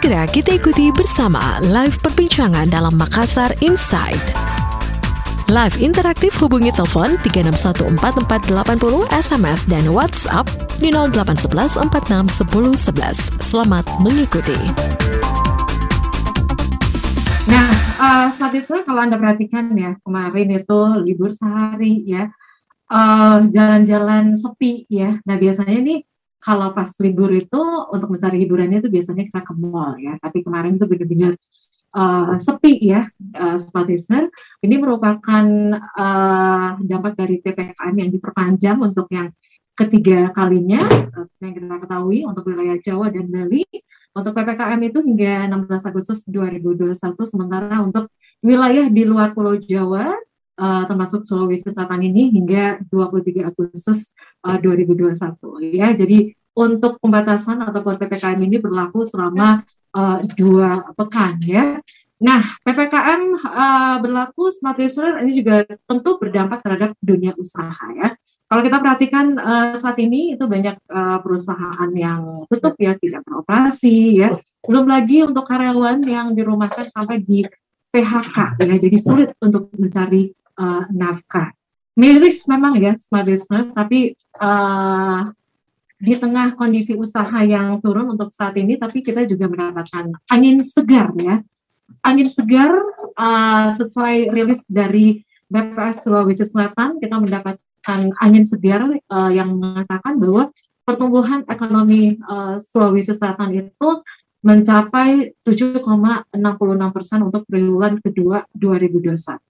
Segera kita ikuti bersama live perbincangan dalam Makassar Insight. Live interaktif hubungi telepon 3614480 SMS dan WhatsApp di 0811461011. Selamat mengikuti. Nah, uh, selanjutnya kalau Anda perhatikan ya, kemarin itu libur sehari ya, jalan jalan-jalan sepi ya. Nah, biasanya nih kalau pas libur itu untuk mencari hiburannya itu biasanya kita ke mall ya, tapi kemarin itu benar-benar uh, sepi ya, uh, Ini merupakan uh, dampak dari PPKM yang diperpanjang untuk yang ketiga kalinya, uh, yang kita ketahui untuk wilayah Jawa dan Bali untuk PPKM itu hingga 16 Agustus 2021, sementara untuk wilayah di luar Pulau Jawa, uh, termasuk Sulawesi Selatan ini hingga 23 Agustus uh, 2021. Ya, jadi untuk pembatasan atau PPKM ini berlaku selama uh, dua pekan ya. Nah, PPKM uh, berlaku smart listener ini juga tentu berdampak terhadap dunia usaha ya. Kalau kita perhatikan uh, saat ini itu banyak uh, perusahaan yang tutup ya, tidak beroperasi ya. Belum lagi untuk karyawan yang dirumahkan sampai di PHK ya, jadi sulit untuk mencari uh, nafkah. Miris memang ya smart business, tapi uh, di tengah kondisi usaha yang turun untuk saat ini, tapi kita juga mendapatkan angin segar ya. Angin segar uh, sesuai rilis dari BPS Sulawesi Selatan, kita mendapat angin segar uh, yang mengatakan bahwa pertumbuhan ekonomi uh, Sulawesi Selatan itu mencapai 7,66 persen untuk triwulan kedua 2021.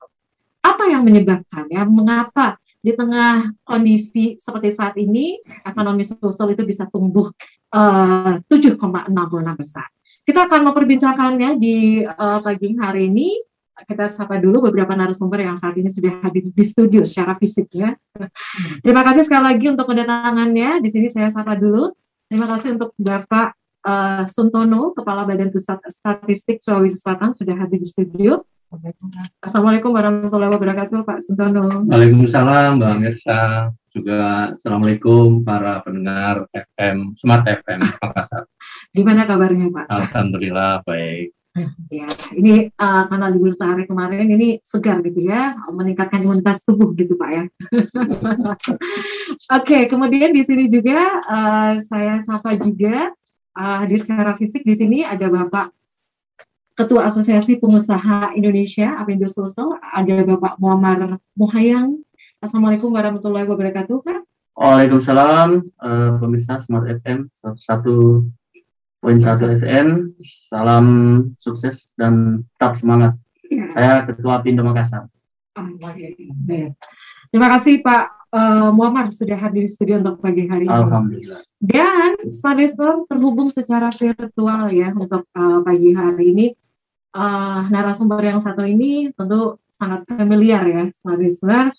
Apa yang menyebabkan ya? Mengapa di tengah kondisi seperti saat ini ekonomi sosial itu bisa tumbuh uh, 7,66 persen? Kita akan memperbincangkannya di uh, pagi hari ini kita sapa dulu beberapa narasumber yang saat ini sudah hadir di studio secara fisik ya. Terima kasih sekali lagi untuk kedatangannya. Di sini saya sapa dulu. Terima kasih untuk Bapak uh, Suntono, Kepala Badan Pusat Statistik Sulawesi Selatan sudah hadir di studio. Assalamualaikum warahmatullahi wabarakatuh, Pak Suntono. Waalaikumsalam, Mbak Mirsa. Juga Assalamualaikum para pendengar FM, Smart FM Makassar. Gimana kabarnya, Pak? Alhamdulillah, baik. Ya, ini uh, karena libur sehari kemarin ini segar gitu ya, meningkatkan imunitas tubuh gitu Pak ya. Oke, okay, kemudian di sini juga uh, saya sapa juga uh, hadir secara fisik di sini ada Bapak Ketua Asosiasi Pengusaha Indonesia Apindo Sosial, ada Bapak Muhammad Muhayang. Assalamualaikum warahmatullahi wabarakatuh Pak. Waalaikumsalam, uh, pemirsa Smart FM satu poin satu FM. Salam sukses dan tetap semangat. Ya. Saya Ketua Pindo Makassar. Terima kasih Pak uh, Muhammad sudah hadir di studio untuk pagi hari ini. Alhamdulillah. Dan Smart terhubung secara virtual ya untuk uh, pagi hari ini. Uh, narasumber yang satu ini tentu sangat familiar ya Smart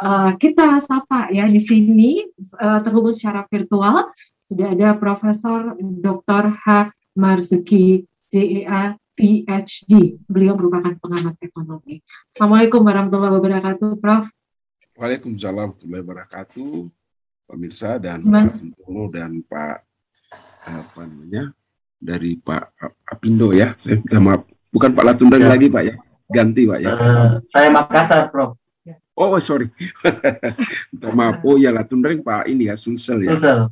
Uh, kita sapa ya di sini uh, terhubung secara virtual sudah ada Profesor Dr. H. Marzuki, JEA, PhD. Beliau merupakan pengamat ekonomi. Assalamualaikum warahmatullahi wabarakatuh, Prof. Waalaikumsalam warahmatullahi wabarakatuh, pemirsa dan Pak Sentoro dan Pak apa namanya dari Pak Apindo ya. Saya minta maaf, bukan Pak Latundang ya. lagi Pak ya, ganti Pak ya. Uh, saya Makassar, Prof. Oh sorry, minta maaf. Oh ya Latundang Pak ini ya Sulsel ya. Sulsel.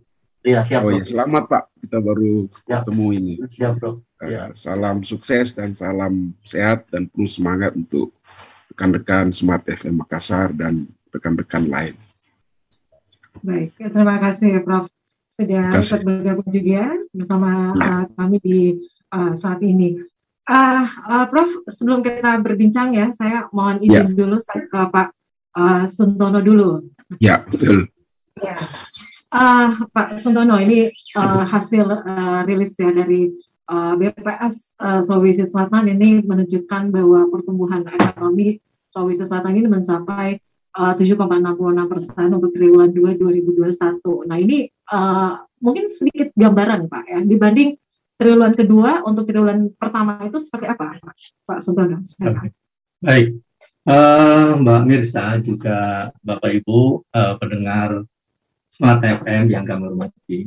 Iya, siap. Oh ya, selamat Pak. Kita baru ya. ketemu ini. Siap, Bro. Ya. Salam sukses dan salam sehat dan penuh semangat untuk rekan-rekan Smart FM Makassar dan rekan-rekan lain. Baik, terima kasih Prof. Sudah ikut bergabung juga bersama ya. uh, kami di uh, saat ini. Uh, uh, Prof, sebelum kita berbincang ya, saya mohon izin ya. dulu saya ke Pak uh, Suntono dulu. Ya, betul. Ya. Uh, Pak Suntono, ini uh, hasil uh, rilis ya dari uh, BPS uh, Sulawesi Selatan ini menunjukkan bahwa pertumbuhan ekonomi Sulawesi Selatan ini mencapai uh, 7,66 persen untuk triwulan 2 2021. Nah ini uh, mungkin sedikit gambaran Pak ya dibanding triwulan kedua untuk triwulan pertama itu seperti apa Pak, Suntono? Baik, uh, Mbak Mirsa juga Bapak Ibu uh, pendengar Smart FM yang kami hormati.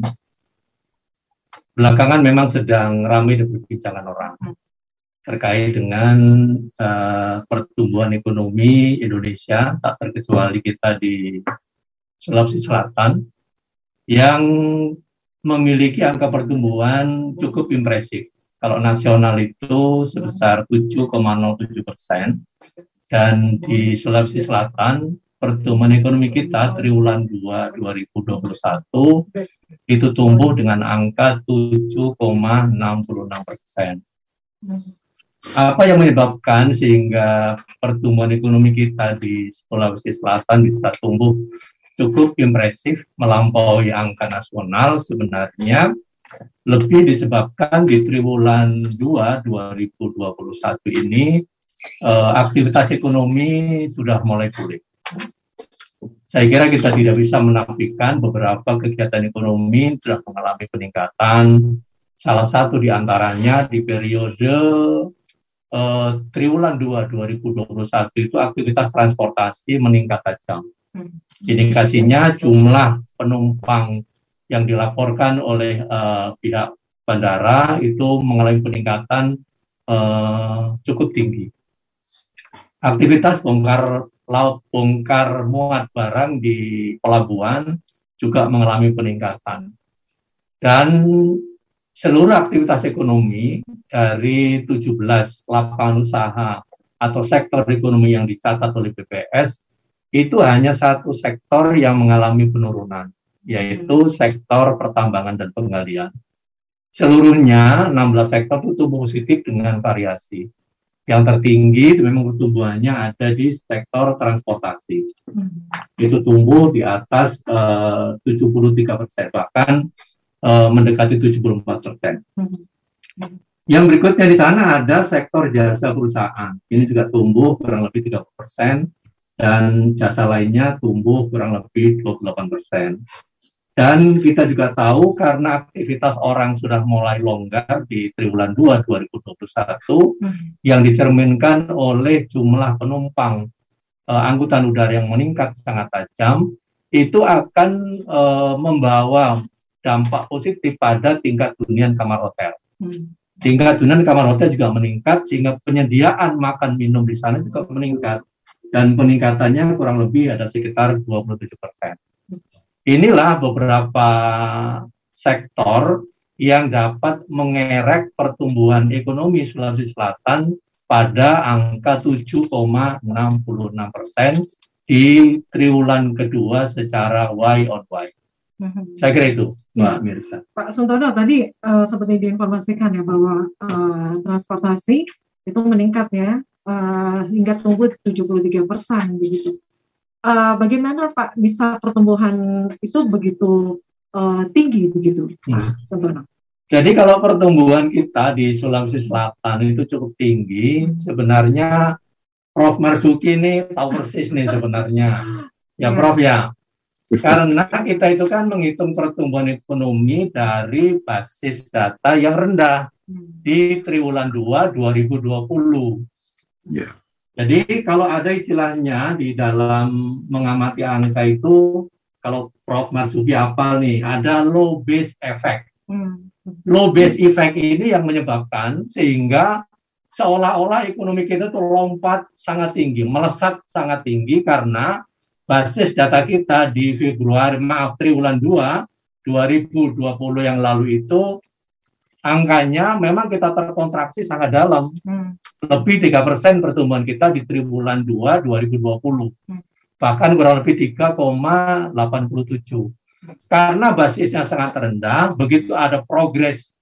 belakangan memang sedang ramai diperbincangkan orang terkait dengan uh, pertumbuhan ekonomi Indonesia, tak terkecuali kita di Sulawesi Selatan, yang memiliki angka pertumbuhan cukup impresif. Kalau nasional itu sebesar 7,07 persen, dan di Sulawesi Selatan pertumbuhan ekonomi kita triwulan 2 2021 itu tumbuh dengan angka 7,66 persen. Apa yang menyebabkan sehingga pertumbuhan ekonomi kita di Sulawesi Selatan bisa tumbuh cukup impresif melampaui angka nasional sebenarnya lebih disebabkan di triwulan 2 2021 ini eh, aktivitas ekonomi sudah mulai pulih. Saya kira kita tidak bisa menafikan beberapa kegiatan ekonomi sudah mengalami peningkatan. Salah satu di antaranya di periode uh, triwulan 2 2021 itu aktivitas transportasi meningkat tajam. Indikasinya jumlah penumpang yang dilaporkan oleh uh, pihak bandara itu mengalami peningkatan uh, cukup tinggi. Aktivitas bongkar laut, bongkar muat barang di pelabuhan juga mengalami peningkatan. Dan seluruh aktivitas ekonomi dari 17 lapangan usaha atau sektor ekonomi yang dicatat oleh BPS itu hanya satu sektor yang mengalami penurunan, yaitu sektor pertambangan dan penggalian. Seluruhnya 16 sektor itu tumbuh positif dengan variasi. Yang tertinggi memang pertumbuhannya ada di sektor transportasi. Hmm. Itu tumbuh di atas eh, uh, 73 persen, bahkan uh, mendekati 74 persen. Yang berikutnya di sana ada sektor jasa perusahaan. Ini juga tumbuh kurang lebih 30 persen dan jasa lainnya tumbuh kurang lebih 28 persen. Dan kita juga tahu karena aktivitas orang sudah mulai longgar di triwulan 2 2021 hmm. yang dicerminkan oleh jumlah penumpang uh, angkutan udara yang meningkat sangat tajam itu akan uh, membawa dampak positif pada tingkat hunian kamar hotel. Hmm. Tingkat hunian kamar hotel juga meningkat sehingga penyediaan makan minum di sana juga meningkat dan peningkatannya kurang lebih ada sekitar 27 persen. Inilah beberapa sektor yang dapat mengerek pertumbuhan ekonomi Sulawesi Selatan pada angka 7,66 persen di triwulan kedua secara Y on Y. Hmm. Saya kira itu, Mbak ya. Mirsa. Pak Suntono tadi uh, seperti diinformasikan ya bahwa uh, transportasi itu meningkat ya uh, hingga tumbuh 73 persen begitu. Uh, bagaimana Pak bisa pertumbuhan itu begitu uh, tinggi begitu, Pak Suntono? Jadi kalau pertumbuhan kita di Sulawesi Selatan itu cukup tinggi, sebenarnya Prof Marsuki ini tahu persis nih sebenarnya. Ya, ya. Prof ya. Karena kita itu kan menghitung pertumbuhan ekonomi dari basis data yang rendah di triwulan 2 2020. Yeah. Jadi kalau ada istilahnya di dalam mengamati angka itu, kalau Prof. Marsubi apa nih, ada low base effect. Hmm. Low base effect ini yang menyebabkan sehingga seolah-olah ekonomi kita tuh lompat sangat tinggi, melesat sangat tinggi karena basis data kita di Februari, maaf, triwulan 2, 2020 yang lalu itu angkanya memang kita terkontraksi sangat dalam. Hmm. Lebih 3 persen pertumbuhan kita di triwulan 2 2020. Hmm. Bahkan kurang lebih 3,87. Karena basisnya sangat rendah, begitu ada progres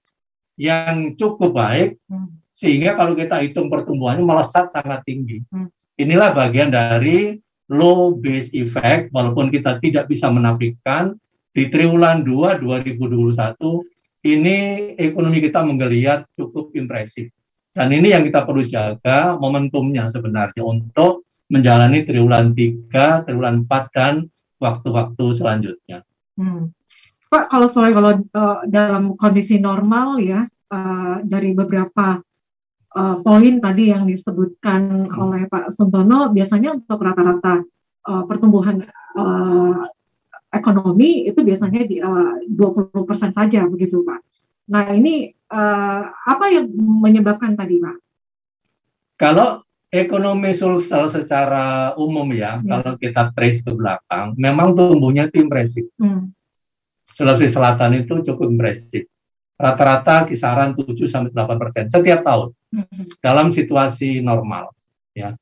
yang cukup baik, hmm. sehingga kalau kita hitung pertumbuhannya melesat sangat tinggi. Hmm. Inilah bagian dari low base effect walaupun kita tidak bisa menafikan di triwulan 2 2021 ini ekonomi kita menggeliat cukup impresif. Dan ini yang kita perlu jaga momentumnya sebenarnya untuk menjalani triwulan 3, triwulan 4 dan waktu-waktu selanjutnya. Hmm. Pak, kalau soal kalau uh, dalam kondisi normal ya uh, dari beberapa uh, poin tadi yang disebutkan oleh Pak Suntono biasanya untuk rata-rata uh, pertumbuhan uh, ekonomi itu biasanya di uh, 20% saja begitu Pak. Nah ini uh, apa yang menyebabkan tadi Pak? Kalau ekonomi Sulsel secara umum ya, ya, kalau kita trace ke belakang, memang tumbuhnya itu impresif. Hmm. Sulawesi Selatan itu cukup impresif. Rata-rata kisaran 7 sampai 8 persen setiap tahun hmm. dalam situasi normal, ya,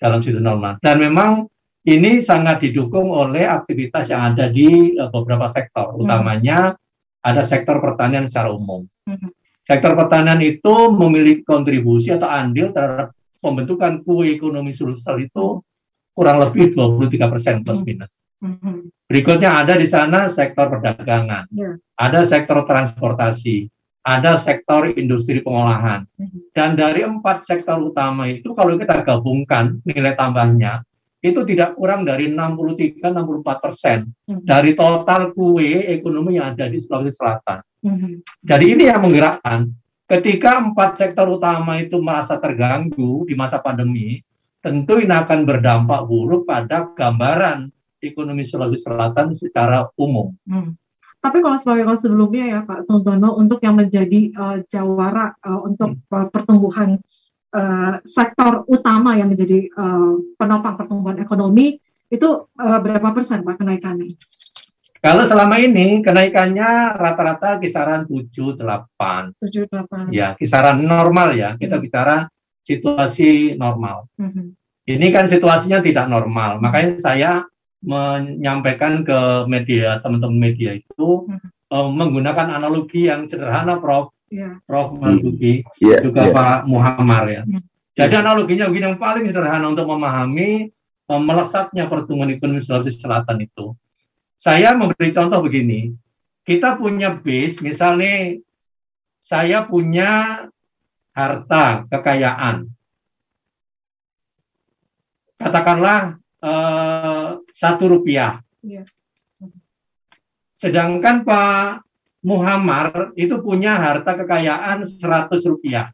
dalam situasi normal. Dan memang ini sangat didukung oleh aktivitas yang ada di uh, beberapa sektor, hmm. utamanya ada sektor pertanian secara umum. Hmm. Sektor pertanian itu memiliki kontribusi atau andil terhadap pembentukan kue ekonomi Sulsel itu kurang lebih 23 persen plus hmm. minus. Mm-hmm. Berikutnya ada di sana sektor perdagangan, yeah. ada sektor transportasi, ada sektor industri pengolahan. Mm-hmm. Dan dari empat sektor utama itu kalau kita gabungkan nilai tambahnya itu tidak kurang dari 63-64 persen mm-hmm. dari total kue ekonomi yang ada di Sulawesi Selatan. Mm-hmm. Jadi ini yang menggerakkan. Ketika empat sektor utama itu merasa terganggu di masa pandemi, tentu ini akan berdampak buruk pada gambaran ekonomi Sulawesi Selatan secara umum. Hmm. Tapi kalau sebagai kalau sebelumnya ya Pak Suntono untuk yang menjadi uh, jawara uh, untuk uh, pertumbuhan uh, sektor utama yang menjadi uh, penopang pertumbuhan ekonomi itu uh, berapa persen Pak kenaikannya? Kalau selama ini kenaikannya rata-rata kisaran 7 8. 7 8. Ya, kisaran normal ya. Kita hmm. bicara situasi normal. Hmm. Ini kan situasinya tidak normal. Makanya saya menyampaikan ke media teman-teman media itu hmm. uh, menggunakan analogi yang sederhana Prof. Yeah. Prof Malbuki hmm. yeah. juga yeah. Pak Muhammad ya. Hmm. Jadi analoginya begini yang paling sederhana untuk memahami uh, melesatnya pertumbuhan ekonomi Sulawesi Selatan itu. Saya memberi contoh begini. Kita punya base, misalnya saya punya harta kekayaan. Katakanlah Eh, satu rupiah. Ya. Sedangkan Pak Muhammad itu punya harta kekayaan 100 rupiah.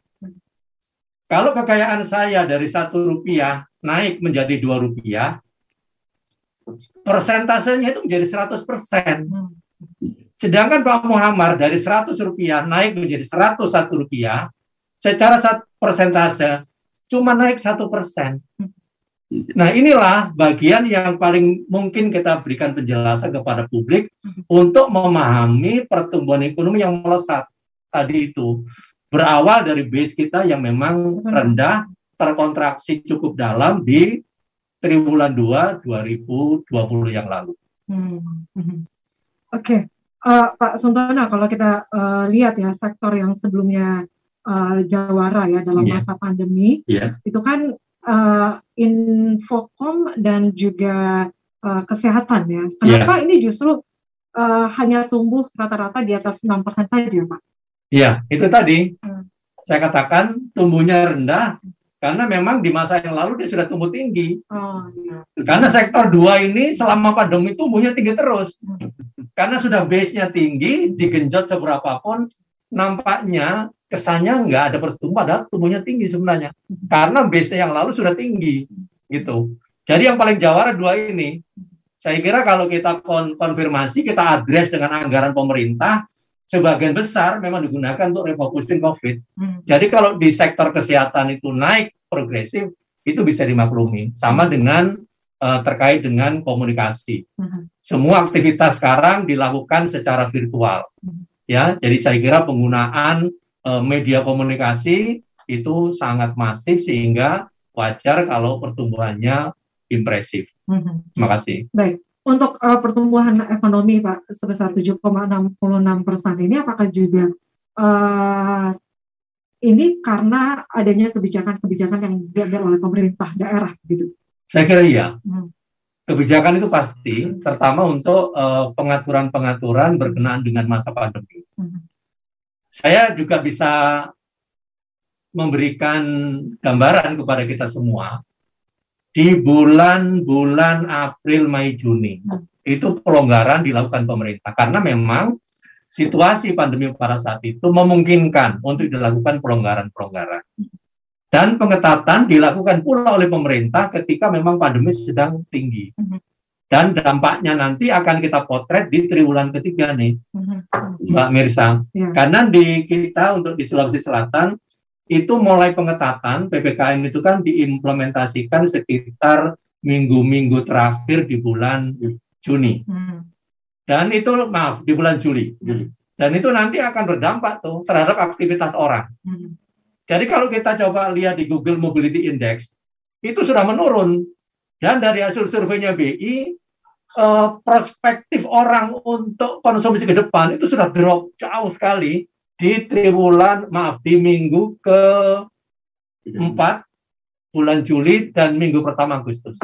Kalau kekayaan saya dari satu rupiah naik menjadi dua rupiah, persentasenya itu menjadi 100 persen. Sedangkan Pak Muhammad dari 100 rupiah naik menjadi 101 rupiah, secara persentase cuma naik satu persen. Nah, inilah bagian yang paling mungkin kita berikan penjelasan kepada publik untuk memahami pertumbuhan ekonomi yang melesat tadi itu. Berawal dari base kita yang memang rendah, terkontraksi cukup dalam di triwulan 2 2020 yang lalu. Hmm. hmm. Oke, okay. uh, eh, Pak Suntono, kalau kita uh, lihat ya sektor yang sebelumnya uh, jawara ya dalam yeah. masa pandemi, yeah. itu kan uh, infokom dan juga uh, kesehatan ya. Kenapa yeah. ini justru uh, hanya tumbuh rata-rata di atas 6% saja, Pak? Iya, itu tadi. Hmm. Saya katakan tumbuhnya rendah karena memang di masa yang lalu dia sudah tumbuh tinggi. Oh, iya. Karena sektor dua ini selama pandemi tumbuhnya tinggi terus. Hmm. Karena sudah base-nya tinggi, digenjot seberapa pun nampaknya kesannya nggak ada pertumbuhan, padahal tumbuhnya tinggi sebenarnya. Karena base yang lalu sudah tinggi, gitu. Jadi yang paling jawara dua ini. Saya kira kalau kita kon konfirmasi, kita address dengan anggaran pemerintah, sebagian besar memang digunakan untuk refocusing COVID. Hmm. Jadi kalau di sektor kesehatan itu naik progresif, itu bisa dimaklumi. Sama dengan uh, terkait dengan komunikasi. Hmm. Semua aktivitas sekarang dilakukan secara virtual. Hmm. Ya, jadi saya kira penggunaan media komunikasi itu sangat masif sehingga wajar kalau pertumbuhannya impresif. Mm-hmm. Terima kasih. Baik, untuk uh, pertumbuhan ekonomi Pak sebesar 7,66 persen ini apakah juga uh, ini karena adanya kebijakan-kebijakan yang diambil oleh pemerintah daerah gitu? Saya kira iya. Hmm. Kebijakan itu pasti, terutama untuk pengaturan-pengaturan berkenaan dengan masa pandemi. Hmm saya juga bisa memberikan gambaran kepada kita semua di bulan-bulan April, Mei, Juni itu pelonggaran dilakukan pemerintah karena memang situasi pandemi pada saat itu memungkinkan untuk dilakukan pelonggaran-pelonggaran. Dan pengetatan dilakukan pula oleh pemerintah ketika memang pandemi sedang tinggi. Dan dampaknya nanti akan kita potret di triwulan ketiga nih, Mbak Mirsa. Ya. Karena di kita untuk di Sulawesi Selatan itu mulai pengetatan PPKM itu kan diimplementasikan sekitar minggu-minggu terakhir di bulan Juni. Hmm. Dan itu maaf di bulan Juli. Juli. Dan itu nanti akan berdampak tuh terhadap aktivitas orang. Hmm. Jadi kalau kita coba lihat di Google Mobility Index itu sudah menurun dan dari hasil surveinya BI eh, perspektif orang untuk konsumsi ke depan itu sudah drop jauh sekali di triwulan maaf di minggu ke empat bulan Juli dan minggu pertama Agustus.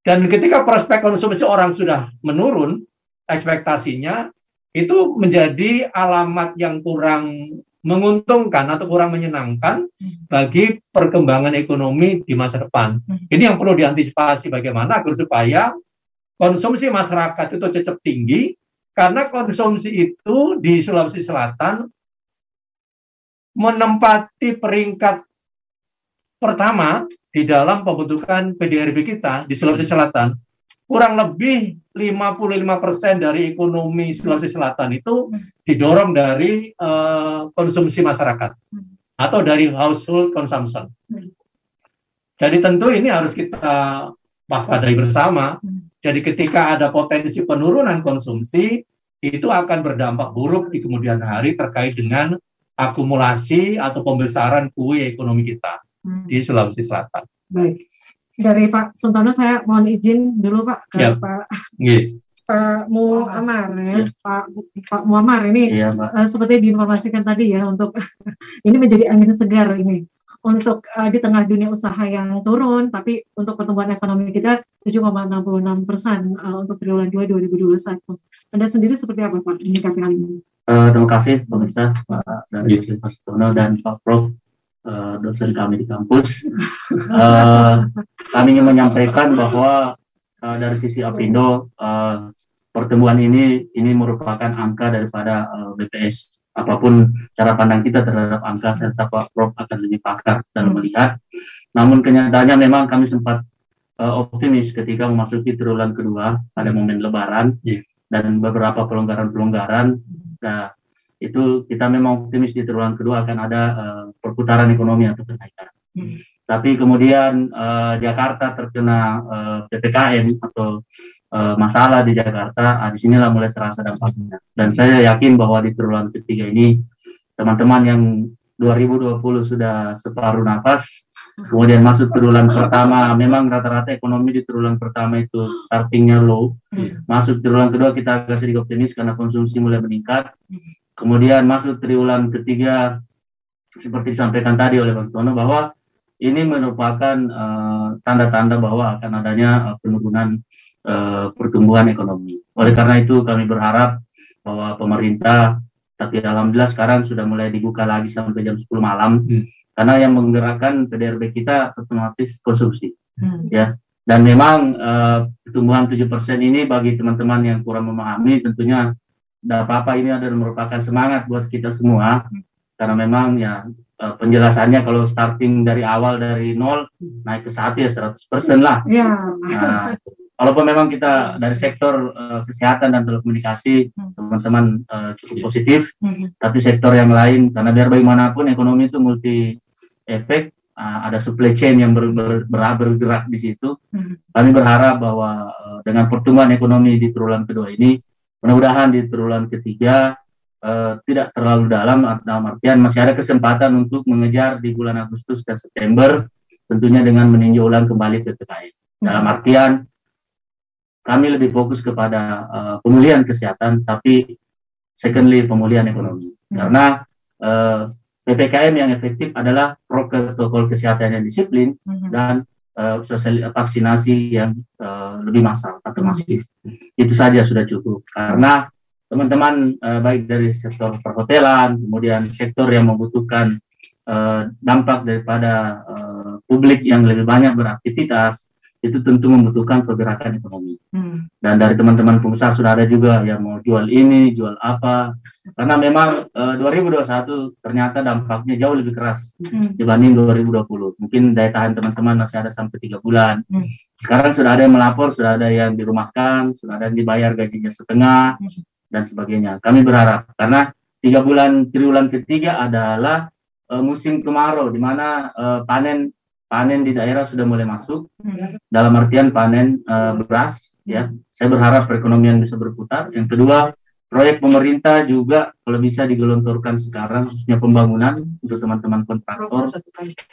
Dan ketika prospek konsumsi orang sudah menurun, ekspektasinya itu menjadi alamat yang kurang menguntungkan atau kurang menyenangkan bagi perkembangan ekonomi di masa depan. Ini yang perlu diantisipasi bagaimana agar supaya konsumsi masyarakat itu tetap tinggi karena konsumsi itu di Sulawesi Selatan menempati peringkat pertama di dalam pembentukan PDRB kita di Sulawesi Selatan kurang lebih 55% dari ekonomi Sulawesi Selatan itu didorong dari uh, konsumsi masyarakat atau dari household consumption. Jadi tentu ini harus kita waspadai bersama. Jadi ketika ada potensi penurunan konsumsi, itu akan berdampak buruk di kemudian hari terkait dengan akumulasi atau pembesaran kue ekonomi kita di Sulawesi Selatan. Baik dari Pak Suntono saya mohon izin dulu Pak ke ya. Pak yeah. Pak Muammar ya, ya. Pak Pak Muammar ini ya, uh, seperti diinformasikan tadi ya untuk ini menjadi angin segar ini untuk uh, di tengah dunia usaha yang turun, tapi untuk pertumbuhan ekonomi kita 7,66 persen uh, untuk triwulan 2 2021. Anda sendiri seperti apa Pak ini kali ini? Uh, terima kasih pemirsa Pak dari Pak Suntono dan Pak Prof uh, dosen kami di kampus. Uh, kami ingin menyampaikan bahwa uh, dari sisi Apindo uh, pertemuan ini ini merupakan angka daripada uh, BPS. Apa pun cara pandang kita terhadap angka, saya rasa Pak Prof akan lebih pakar dalam melihat. Namun kenyataannya memang kami sempat uh, optimis ketika memasuki triwulan kedua pada momen Lebaran yeah. dan beberapa pelonggaran-pelonggaran. Nah, itu kita memang optimis di triwulan kedua akan ada uh, perputaran ekonomi atau kenaikan. Hmm. Tapi kemudian uh, Jakarta terkena uh, eh, ppkm atau uh, masalah di Jakarta, uh, sinilah mulai terasa dampaknya. Dan saya yakin bahwa di triwulan ketiga ini teman-teman yang 2020 sudah separuh nafas, kemudian masuk triwulan pertama, memang rata-rata ekonomi di triwulan pertama itu startingnya low, hmm. masuk triwulan kedua kita agak sedikit optimis karena konsumsi mulai meningkat, Kemudian masuk triwulan ketiga seperti disampaikan tadi oleh Pak Sutono bahwa ini merupakan eh, tanda-tanda uh, bahwa akan adanya uh, penurunan uh, pertumbuhan ekonomi. Oleh karena itu kami berharap bahwa pemerintah tapi alhamdulillah sekarang sudah mulai dibuka lagi sampai jam 10 malam hmm. karena yang menggerakkan PDRB kita otomatis konsumsi hmm. ya dan memang uh, pertumbuhan 7% ini bagi teman-teman yang kurang memahami tentunya tidak apa-apa ini adalah merupakan semangat buat kita semua karena memang ya eh, penjelasannya kalau starting dari awal dari nol naik ke satu ya 100% lah. Ya. Nah, walaupun memang kita dari sektor uh, kesehatan dan telekomunikasi teman-teman uh, cukup positif, tapi sektor yang lain karena biar bagaimanapun ekonomi itu multi efek uh, ada supply chain yang ber, ber, ber, bergerak di situ. Hmm. Kami berharap bahwa uh, dengan pertumbuhan ekonomi di triwulan kedua ini Mudah-mudahan di triwulan ketiga uh, tidak terlalu dalam, dalam artian masih ada kesempatan untuk mengejar di bulan Agustus dan September, tentunya dengan meninjau ulang kembali PPKM. Dalam artian kami lebih fokus kepada uh, pemulihan kesehatan, tapi secondly pemulihan ekonomi. Hmm. Karena uh, PPKM yang efektif adalah protokol kesehatan yang disiplin hmm. dan uh, vaksinasi yang uh, lebih massal atau masif. Itu saja sudah cukup karena teman-teman uh, baik dari sektor perhotelan, kemudian sektor yang membutuhkan uh, dampak daripada uh, publik yang lebih banyak beraktivitas, itu tentu membutuhkan pergerakan ekonomi. Hmm. Dan dari teman-teman pengusaha sudah ada juga yang mau jual ini, jual apa. Karena memang e, eh, 2021 ternyata dampaknya jauh lebih keras hmm. dibanding 2020. Mungkin daya tahan teman-teman masih ada sampai tiga bulan. Hmm. sekarang sudah ada yang melapor, sudah ada yang dirumahkan, sudah ada yang dibayar gajinya setengah dan sebagainya. Kami berharap karena tiga bulan triwulan ketiga adalah uh, musim kemarau di mana uh, panen panen di daerah sudah mulai masuk dalam artian panen uh, beras ya. Saya berharap perekonomian bisa berputar. Yang kedua proyek pemerintah juga kalau bisa digelontorkan sekarang khususnya pembangunan untuk teman-teman kontraktor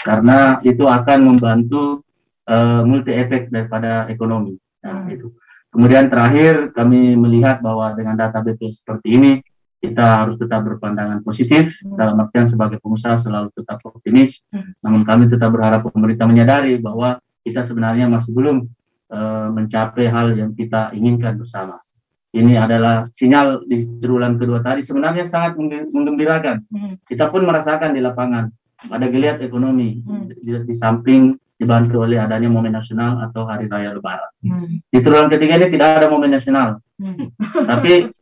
karena itu akan membantu uh, multi efek daripada ekonomi. Nah, hmm. itu. Kemudian terakhir kami melihat bahwa dengan data BPS seperti ini kita harus tetap berpandangan positif hmm. dalam artian sebagai pengusaha selalu tetap optimis. Hmm. Namun kami tetap berharap pemerintah menyadari bahwa kita sebenarnya masih belum uh, mencapai hal yang kita inginkan bersama. Ini adalah sinyal di triwulan kedua tadi sebenarnya sangat menggembirakan. Hmm. Kita pun merasakan di lapangan ada geliat ekonomi di, di samping dibantu oleh adanya momen nasional atau hari raya lebaran. Di triwulan ketiga ini tidak ada momen nasional, tapi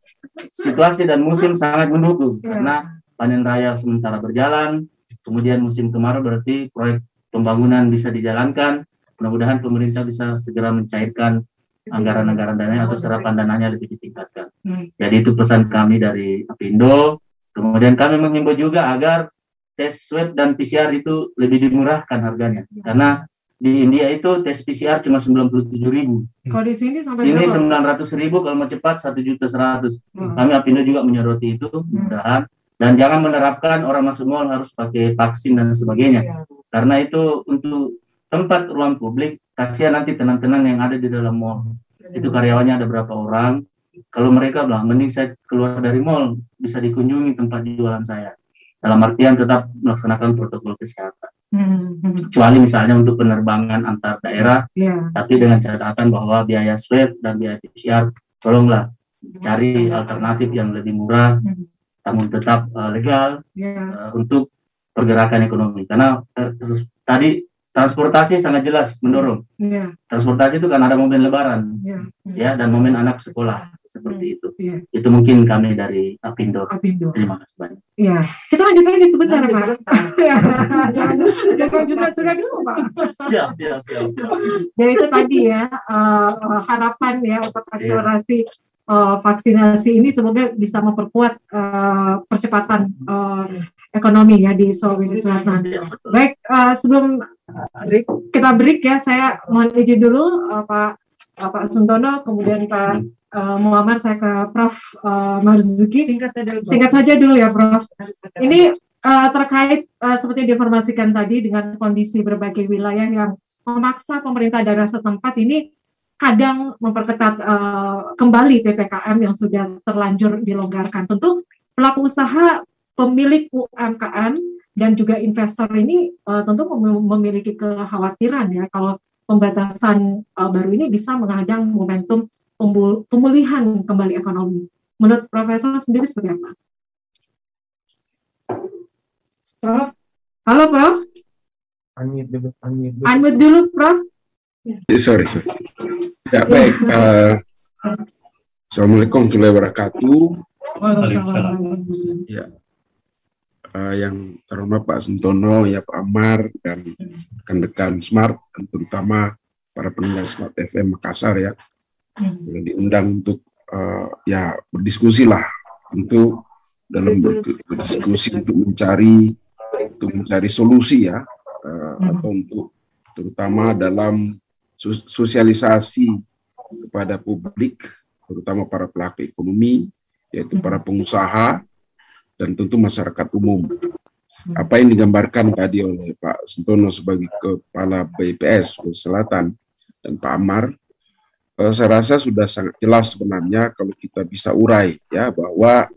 situasi dan musim sangat mendukung yeah. karena panen raya sementara berjalan, kemudian musim kemarau berarti proyek pembangunan bisa dijalankan. Mudah-mudahan pemerintah bisa segera mencairkan anggaran-anggaran dana atau serapan dananya lebih ditingkatkan. Hmm. Jadi itu pesan kami dari Apindo. Kemudian kami menghimbau juga agar tes swab dan PCR itu lebih dimurahkan harganya karena di India itu tes PCR cuma sembilan puluh tujuh ribu. Kalau di sini sampai sini sembilan ratus ribu kalau mau cepat satu juta seratus. Hmm. Kami Apindo juga menyoroti itu hmm. mudahan dan jangan menerapkan orang masuk mall harus pakai vaksin dan sebagainya ya. karena itu untuk tempat ruang publik kasihan nanti tenang-tenang yang ada di dalam mall ya. itu karyawannya ada berapa orang kalau mereka bilang mending saya keluar dari mall bisa dikunjungi tempat jualan saya dalam artian tetap melaksanakan protokol kesehatan. Hmm. Kecuali misalnya untuk penerbangan antar daerah, yeah. tapi dengan catatan bahwa biaya swab dan biaya PCR, tolonglah cari alternatif yang lebih murah, hmm. namun tetap uh, legal yeah. uh, untuk pergerakan ekonomi. Karena uh, terus tadi transportasi sangat jelas mendorong. Yeah. Transportasi itu kan ada momen lebaran, yeah. ya dan momen anak sekolah seperti itu. Yeah. Itu mungkin kami dari Apindo. Apindo. Terima kasih banyak. Ya, kita lanjut lagi sebentar, Pak. Ya, lanjut lagi dulu, Pak. Siap, siap, siap. Jadi itu tadi ya uh, harapan ya untuk iya. akselerasi yeah uh, vaksinasi ini semoga bisa memperkuat uh, percepatan uh, ekonomi ya di Sulawesi Selatan. Baik, uh, sebelum kita break ya, saya mohon izin dulu uh, Pak uh, Pak Suntono, kemudian Pak uh, Muhammad, saya ke Prof uh, Marzuki. Singkat saja, singkat saja dulu ya, Prof. Ini uh, terkait uh, seperti diinformasikan tadi dengan kondisi berbagai wilayah yang memaksa pemerintah daerah setempat ini kadang memperketat uh, kembali ppkm yang sudah terlanjur dilonggarkan. Tentu pelaku usaha, pemilik UMKM dan juga investor ini uh, tentu memiliki kekhawatiran ya kalau pembatasan uh, baru ini bisa menghadang momentum pemulihan kembali ekonomi. Menurut Profesor sendiri seperti apa? Prof? Halo Prof? Unmute dulu. Unmute dulu Prof. Ya. Sorry, sorry. Ya, baik. Uh, Assalamualaikum warahmatullahi wabarakatuh. Ya. Uh, yang terhormat Pak Sentono, ya Pak Amar, dan rekan-rekan Smart, dan terutama para pendengar Smart FM Makassar ya, yang diundang untuk uh, ya berdiskusi lah, tentu dalam berdiskusi untuk mencari untuk mencari solusi ya, uh, atau untuk terutama dalam sosialisasi kepada publik, terutama para pelaku ekonomi, yaitu para pengusaha, dan tentu masyarakat umum. Apa yang digambarkan tadi oleh Pak Sentono sebagai Kepala BPS Selatan dan Pak Amar, saya rasa sudah sangat jelas sebenarnya kalau kita bisa urai ya bahwa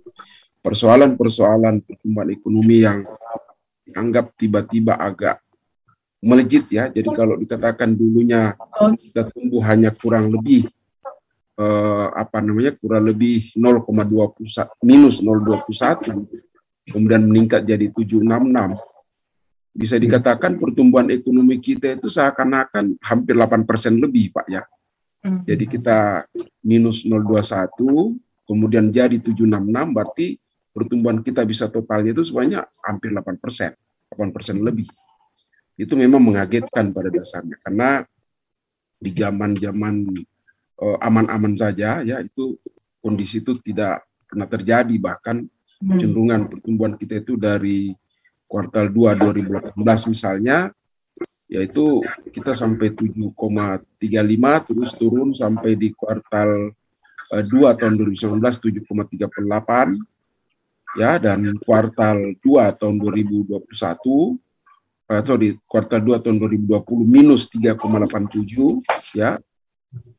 persoalan-persoalan pertumbuhan ekonomi yang dianggap tiba-tiba agak melejit ya. Jadi kalau dikatakan dulunya kita tumbuh hanya kurang lebih eh, apa namanya kurang lebih 0,21 minus 0,21 kemudian meningkat jadi 766 bisa dikatakan pertumbuhan ekonomi kita itu seakan-akan hampir 8 persen lebih Pak ya. Hmm. Jadi kita minus 021 kemudian jadi 766 berarti pertumbuhan kita bisa totalnya itu sebanyak hampir 8 persen, 8 persen lebih itu memang mengagetkan pada dasarnya karena di zaman-zaman uh, aman-aman saja ya itu kondisi itu tidak pernah terjadi bahkan hmm. cenderungan pertumbuhan kita itu dari kuartal 2 2018 misalnya yaitu kita sampai 7,35 terus turun sampai di kuartal uh, 2 tahun 2019 7,38 ya dan kuartal 2 tahun 2021 atau di kuartal 2 tahun 2020 minus 3,87 ya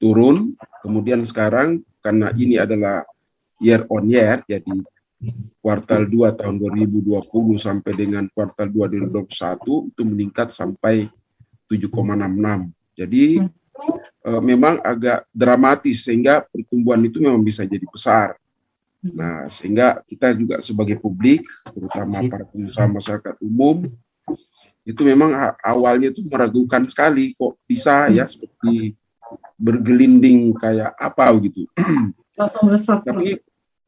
turun. Kemudian sekarang karena ini adalah year on year jadi kuartal 2 tahun 2020 sampai dengan kuartal 2 2021 itu meningkat sampai 7,66 jadi e, memang agak dramatis sehingga pertumbuhan itu memang bisa jadi besar. Nah sehingga kita juga sebagai publik terutama para pengusaha masyarakat umum itu memang awalnya itu meragukan sekali kok bisa ya seperti bergelinding kayak apa gitu. Tapi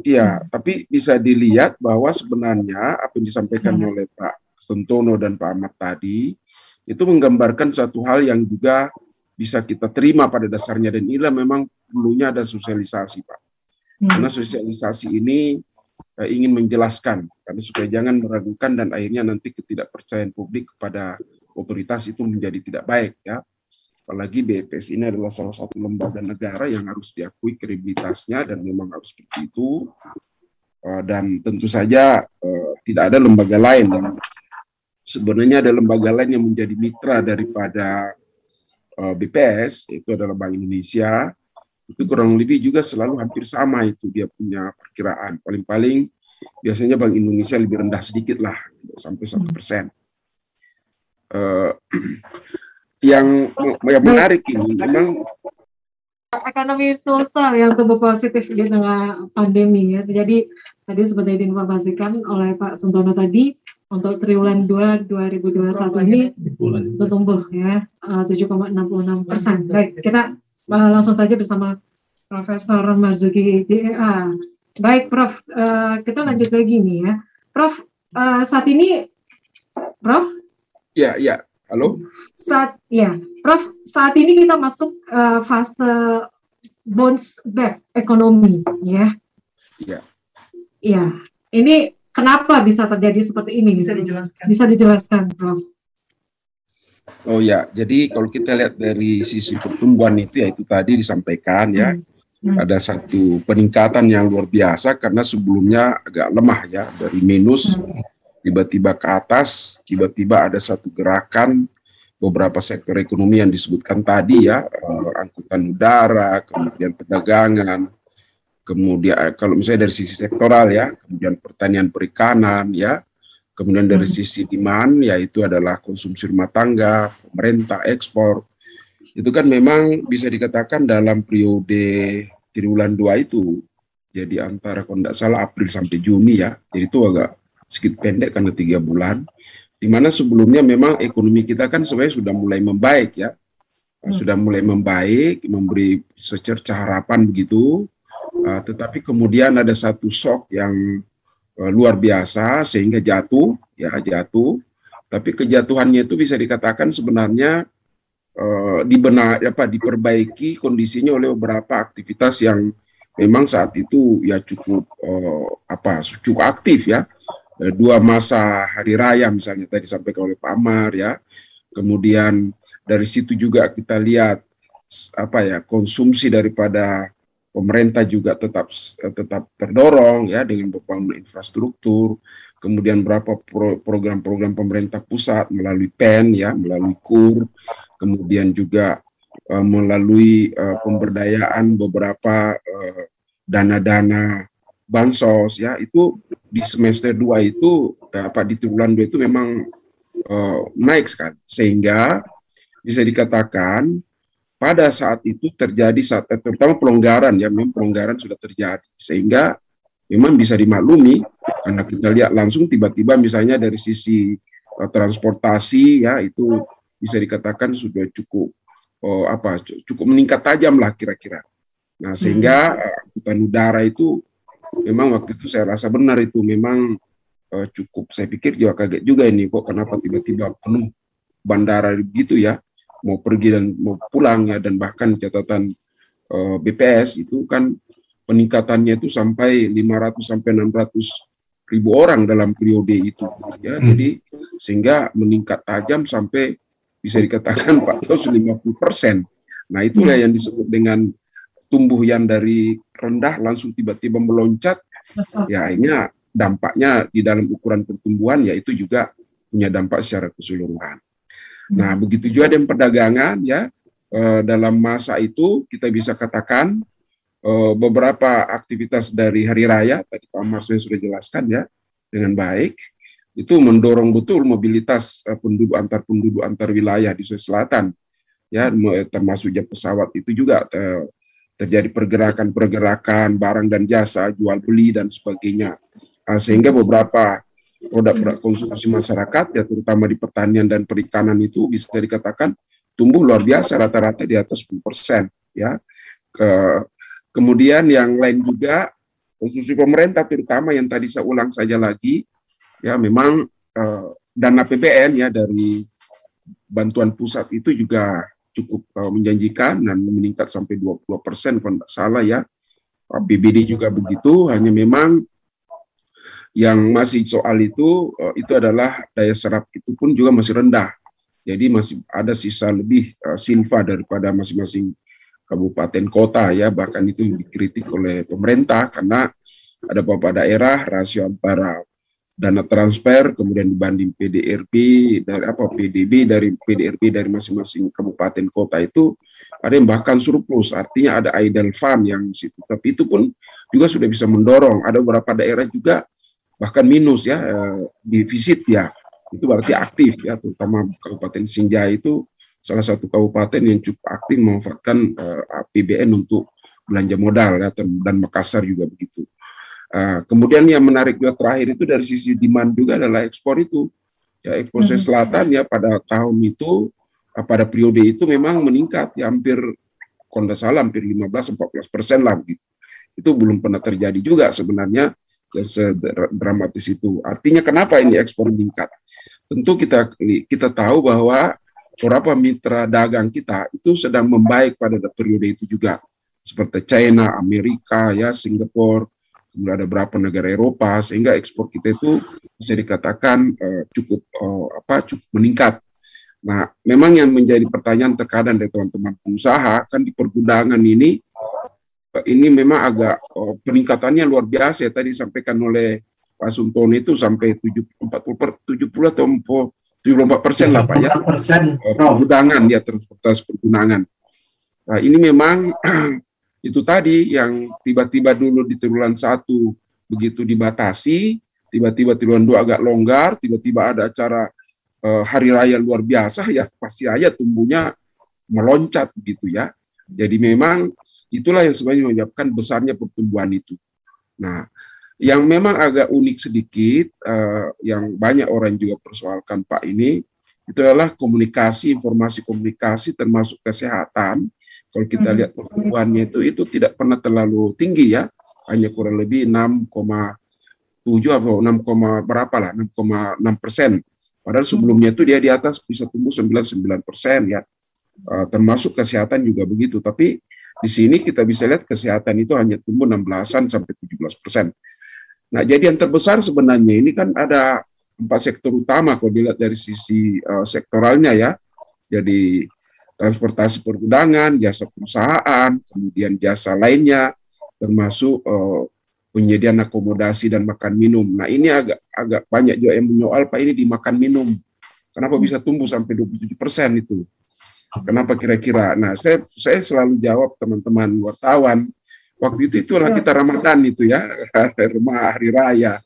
iya, tapi bisa dilihat bahwa sebenarnya apa yang disampaikan hmm. oleh Pak Sentono dan Pak Ahmad tadi itu menggambarkan satu hal yang juga bisa kita terima pada dasarnya dan inilah memang perlunya ada sosialisasi Pak. Hmm. Karena sosialisasi ini uh, ingin menjelaskan karena supaya jangan meragukan dan akhirnya nanti ketidakpercayaan publik kepada otoritas itu menjadi tidak baik ya apalagi BPS ini adalah salah satu lembaga negara yang harus diakui kredibilitasnya dan memang harus seperti itu uh, dan tentu saja uh, tidak ada lembaga lain yang sebenarnya ada lembaga lain yang menjadi mitra daripada uh, BPS itu adalah Bank Indonesia itu kurang lebih juga selalu hampir sama itu dia punya perkiraan. Paling-paling biasanya Bank Indonesia lebih rendah sedikit lah, sampai satu hmm. persen. Uh, yang yang menarik ini memang ekonomi sosial yang tumbuh positif di tengah pandemi ya. Jadi tadi seperti diinformasikan oleh Pak Suntono tadi untuk triwulan 2 2021 ini bertumbuh ya 7,66 persen. Baik, kita uh, langsung saja bersama Profesor Marzuki JEA. Baik, Prof, uh, kita lanjut lagi nih ya. Prof, saat ini, Prof? Ya, ya. Halo. Saat, ya, Prof, saat ini kita masuk uh, fase bounce back ekonomi, ya. Iya. Iya. Ini kenapa bisa terjadi seperti ini? Bisa dijelaskan. Bisa dijelaskan, Prof. Oh ya, jadi kalau kita lihat dari sisi pertumbuhan itu ya itu tadi disampaikan ya, hmm. ada satu peningkatan yang luar biasa karena sebelumnya agak lemah ya dari minus hmm. tiba-tiba ke atas, tiba-tiba ada satu gerakan beberapa sektor ekonomi yang disebutkan tadi ya, eh, angkutan udara, kemudian perdagangan, kemudian eh, kalau misalnya dari sisi sektoral ya, kemudian pertanian perikanan ya, Kemudian dari hmm. sisi demand yaitu adalah konsumsi rumah tangga, pemerintah, ekspor. Itu kan memang bisa dikatakan dalam periode triwulan dua itu jadi antara kalau tidak salah April sampai Juni ya. Jadi itu agak sedikit pendek karena tiga bulan. Di mana sebelumnya memang ekonomi kita kan sebenarnya sudah mulai membaik ya. Hmm. Sudah mulai membaik, memberi secerca harapan begitu. Uh, tetapi kemudian ada satu shock yang Eh, luar biasa sehingga jatuh ya jatuh. Tapi kejatuhannya itu bisa dikatakan sebenarnya uh, dibenar apa diperbaiki kondisinya oleh beberapa aktivitas yang memang saat itu ya cukup uh, apa cukup aktif ya. Dua masa hari raya misalnya tadi disampaikan oleh Pak Amar ya. Kemudian dari situ juga kita lihat apa ya konsumsi daripada pemerintah juga tetap tetap terdorong ya dengan pembangunan infrastruktur, kemudian berapa program-program pemerintah pusat melalui PEN ya, melalui KUR, kemudian juga uh, melalui uh, pemberdayaan beberapa uh, dana-dana bansos ya itu di semester 2 itu apa di triwulan 2 itu memang uh, naik sekali. Sehingga bisa dikatakan pada saat itu terjadi saat eh, terutama pelonggaran ya memang pelonggaran sudah terjadi. Sehingga memang bisa dimaklumi karena kita lihat langsung tiba-tiba misalnya dari sisi uh, transportasi ya itu bisa dikatakan sudah cukup uh, apa cukup meningkat tajam lah kira-kira. Nah sehingga uh, angkutan udara itu memang waktu itu saya rasa benar itu memang uh, cukup. Saya pikir juga kaget juga ini kok kenapa tiba-tiba penuh bandara gitu ya mau pergi dan mau pulang ya dan bahkan catatan uh, BPS itu kan peningkatannya itu sampai 500 sampai 600 ribu orang dalam periode itu ya. Hmm. jadi sehingga meningkat tajam sampai bisa dikatakan 450 persen. Nah itulah hmm. yang disebut dengan tumbuh yang dari rendah langsung tiba-tiba meloncat. Ya akhirnya dampaknya di dalam ukuran pertumbuhan yaitu juga punya dampak secara keseluruhan Nah, begitu juga dengan perdagangan ya. E, dalam masa itu kita bisa katakan e, beberapa aktivitas dari hari raya tadi Pak Marsden sudah jelaskan ya dengan baik itu mendorong betul mobilitas e, penduduk antar penduduk antar wilayah di Sulawesi Selatan ya termasuk pesawat itu juga terjadi pergerakan-pergerakan barang dan jasa jual beli dan sebagainya sehingga beberapa produk-produk konsumsi masyarakat ya terutama di pertanian dan perikanan itu bisa dikatakan tumbuh luar biasa rata-rata di atas 10% ya. Ke, kemudian yang lain juga konsumsi pemerintah terutama yang tadi saya ulang saja lagi ya memang eh, dana PBN ya dari bantuan pusat itu juga cukup uh, menjanjikan dan meningkat sampai 20 persen kalau tidak salah ya. PBD juga begitu, hanya memang yang masih soal itu uh, itu adalah daya serap itu pun juga masih rendah. Jadi masih ada sisa lebih uh, silva daripada masing-masing kabupaten kota ya. Bahkan itu dikritik oleh pemerintah karena ada beberapa daerah rasio antara dana transfer kemudian dibanding PDRP dari apa PDB dari PDRP dari masing-masing kabupaten kota itu ada yang bahkan surplus. Artinya ada idle fund yang situ tapi itu pun juga sudah bisa mendorong. Ada beberapa daerah juga bahkan minus ya eh, defisit ya itu berarti aktif ya terutama Kabupaten Sinjai itu salah satu kabupaten yang cukup aktif memanfaatkan uh, eh, APBN untuk belanja modal ya dan Makassar juga begitu. Uh, kemudian yang menarik juga terakhir itu dari sisi demand juga adalah ekspor itu ya ekspor hmm. selatan ya pada tahun itu uh, pada periode itu memang meningkat ya hampir kalau salah hampir 15-14 persen lah begitu. Itu belum pernah terjadi juga sebenarnya sedramatis itu. Artinya kenapa ini ekspor meningkat? Tentu kita kita tahu bahwa beberapa mitra dagang kita itu sedang membaik pada periode itu juga. Seperti China, Amerika, ya Singapura, kemudian ada beberapa negara Eropa sehingga ekspor kita itu bisa dikatakan uh, cukup uh, apa cukup meningkat. Nah, memang yang menjadi pertanyaan terkadang dari teman-teman pengusaha kan di pergudangan ini ini memang agak oh, peningkatannya luar biasa ya, tadi disampaikan oleh Pak Suntono itu sampai 70, 40 per, 70 atau 74 persen lah Pak ya persen oh, pergudangan ya transportasi pergudangan. Nah, ini memang itu tadi yang tiba-tiba dulu di triwulan satu begitu dibatasi, tiba-tiba triwulan dua agak longgar, tiba-tiba ada acara uh, hari raya luar biasa ya pasti aja tumbuhnya meloncat begitu ya. Jadi memang Itulah yang sebenarnya menyebabkan besarnya pertumbuhan itu. Nah, yang memang agak unik sedikit, uh, yang banyak orang juga persoalkan Pak ini, itu adalah komunikasi, informasi komunikasi termasuk kesehatan. Kalau kita hmm. lihat pertumbuhannya itu, itu tidak pernah terlalu tinggi ya, hanya kurang lebih 6,7 atau 6, berapa lah, 6,6 persen. Padahal sebelumnya itu dia di atas bisa tumbuh 99 persen ya, uh, termasuk kesehatan juga begitu. Tapi di sini kita bisa lihat kesehatan itu hanya tumbuh 16-an sampai 17 persen. Nah, jadi yang terbesar sebenarnya ini kan ada empat sektor utama kalau dilihat dari sisi uh, sektoralnya ya. Jadi transportasi pergudangan, jasa perusahaan, kemudian jasa lainnya, termasuk uh, penyediaan akomodasi dan makan minum. Nah ini agak agak banyak juga yang menyoal Pak ini di makan minum. Kenapa bisa tumbuh sampai 27 persen itu? Kenapa kira-kira? Nah, saya saya selalu jawab teman-teman wartawan. Waktu itu itulah iya. kita Ramadan itu ya, rumah hari raya.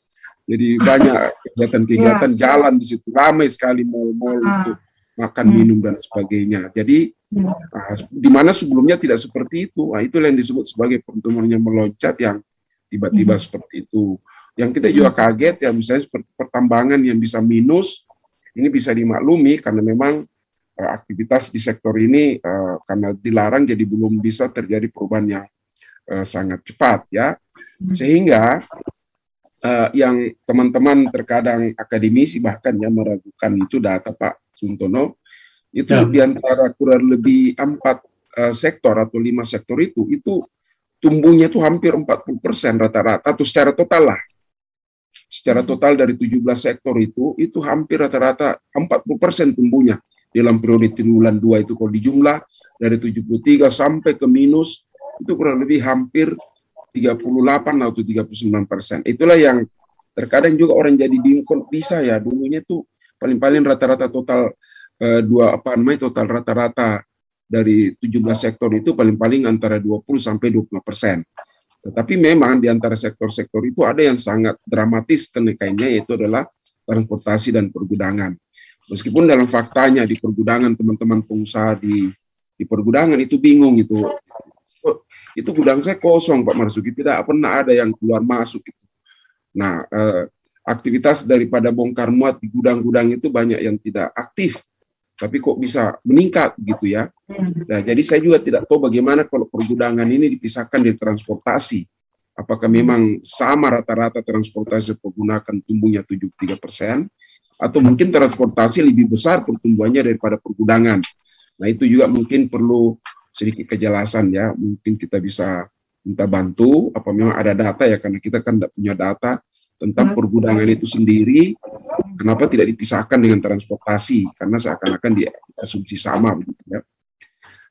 Jadi banyak kegiatan-kegiatan ya. jalan di situ, ramai sekali mal-mal ah. untuk makan, hmm. minum dan sebagainya. Jadi ya. uh, di mana sebelumnya tidak seperti itu. Nah, itu yang disebut sebagai pertumbuhan yang meloncat yang tiba-tiba hmm. seperti itu. Yang kita juga kaget ya misalnya seperti pertambangan yang bisa minus, ini bisa dimaklumi karena memang aktivitas di sektor ini uh, karena dilarang jadi belum bisa terjadi perubahan yang uh, sangat cepat ya hmm. sehingga uh, yang teman-teman terkadang akademisi bahkan yang meragukan itu data Pak Suntono itu ya. di antara kurang lebih empat uh, sektor atau lima sektor itu itu tumbuhnya itu hampir 40 persen rata-rata atau secara total lah secara hmm. total dari 17 sektor itu itu hampir rata-rata 40 persen tumbuhnya dalam periode triwulan dua itu kalau dijumlah dari 73 sampai ke minus itu kurang lebih hampir 38 atau 39 persen itulah yang terkadang juga orang jadi bingung bisa ya dulunya tuh paling-paling rata-rata total eh, dua apa namanya total rata-rata dari 17 sektor itu paling-paling antara 20 sampai 25 persen. Tetapi memang di antara sektor-sektor itu ada yang sangat dramatis kenaikannya yaitu adalah transportasi dan pergudangan. Meskipun dalam faktanya di pergudangan teman-teman pengusaha di di pergudangan itu bingung itu. Itu gudang saya kosong Pak Marsuki tidak pernah ada yang keluar masuk itu. Nah, eh, aktivitas daripada bongkar muat di gudang-gudang itu banyak yang tidak aktif tapi kok bisa meningkat gitu ya. Nah, jadi saya juga tidak tahu bagaimana kalau pergudangan ini dipisahkan dari transportasi. Apakah memang sama rata-rata transportasi pergunakan tumbuhnya 73 persen, atau mungkin transportasi lebih besar pertumbuhannya daripada pergudangan. Nah, itu juga mungkin perlu sedikit kejelasan ya. Mungkin kita bisa minta bantu, apa memang ada data ya, karena kita kan tidak punya data tentang pergudangan itu sendiri, kenapa tidak dipisahkan dengan transportasi? Karena seakan-akan diasumsi sama begitu ya.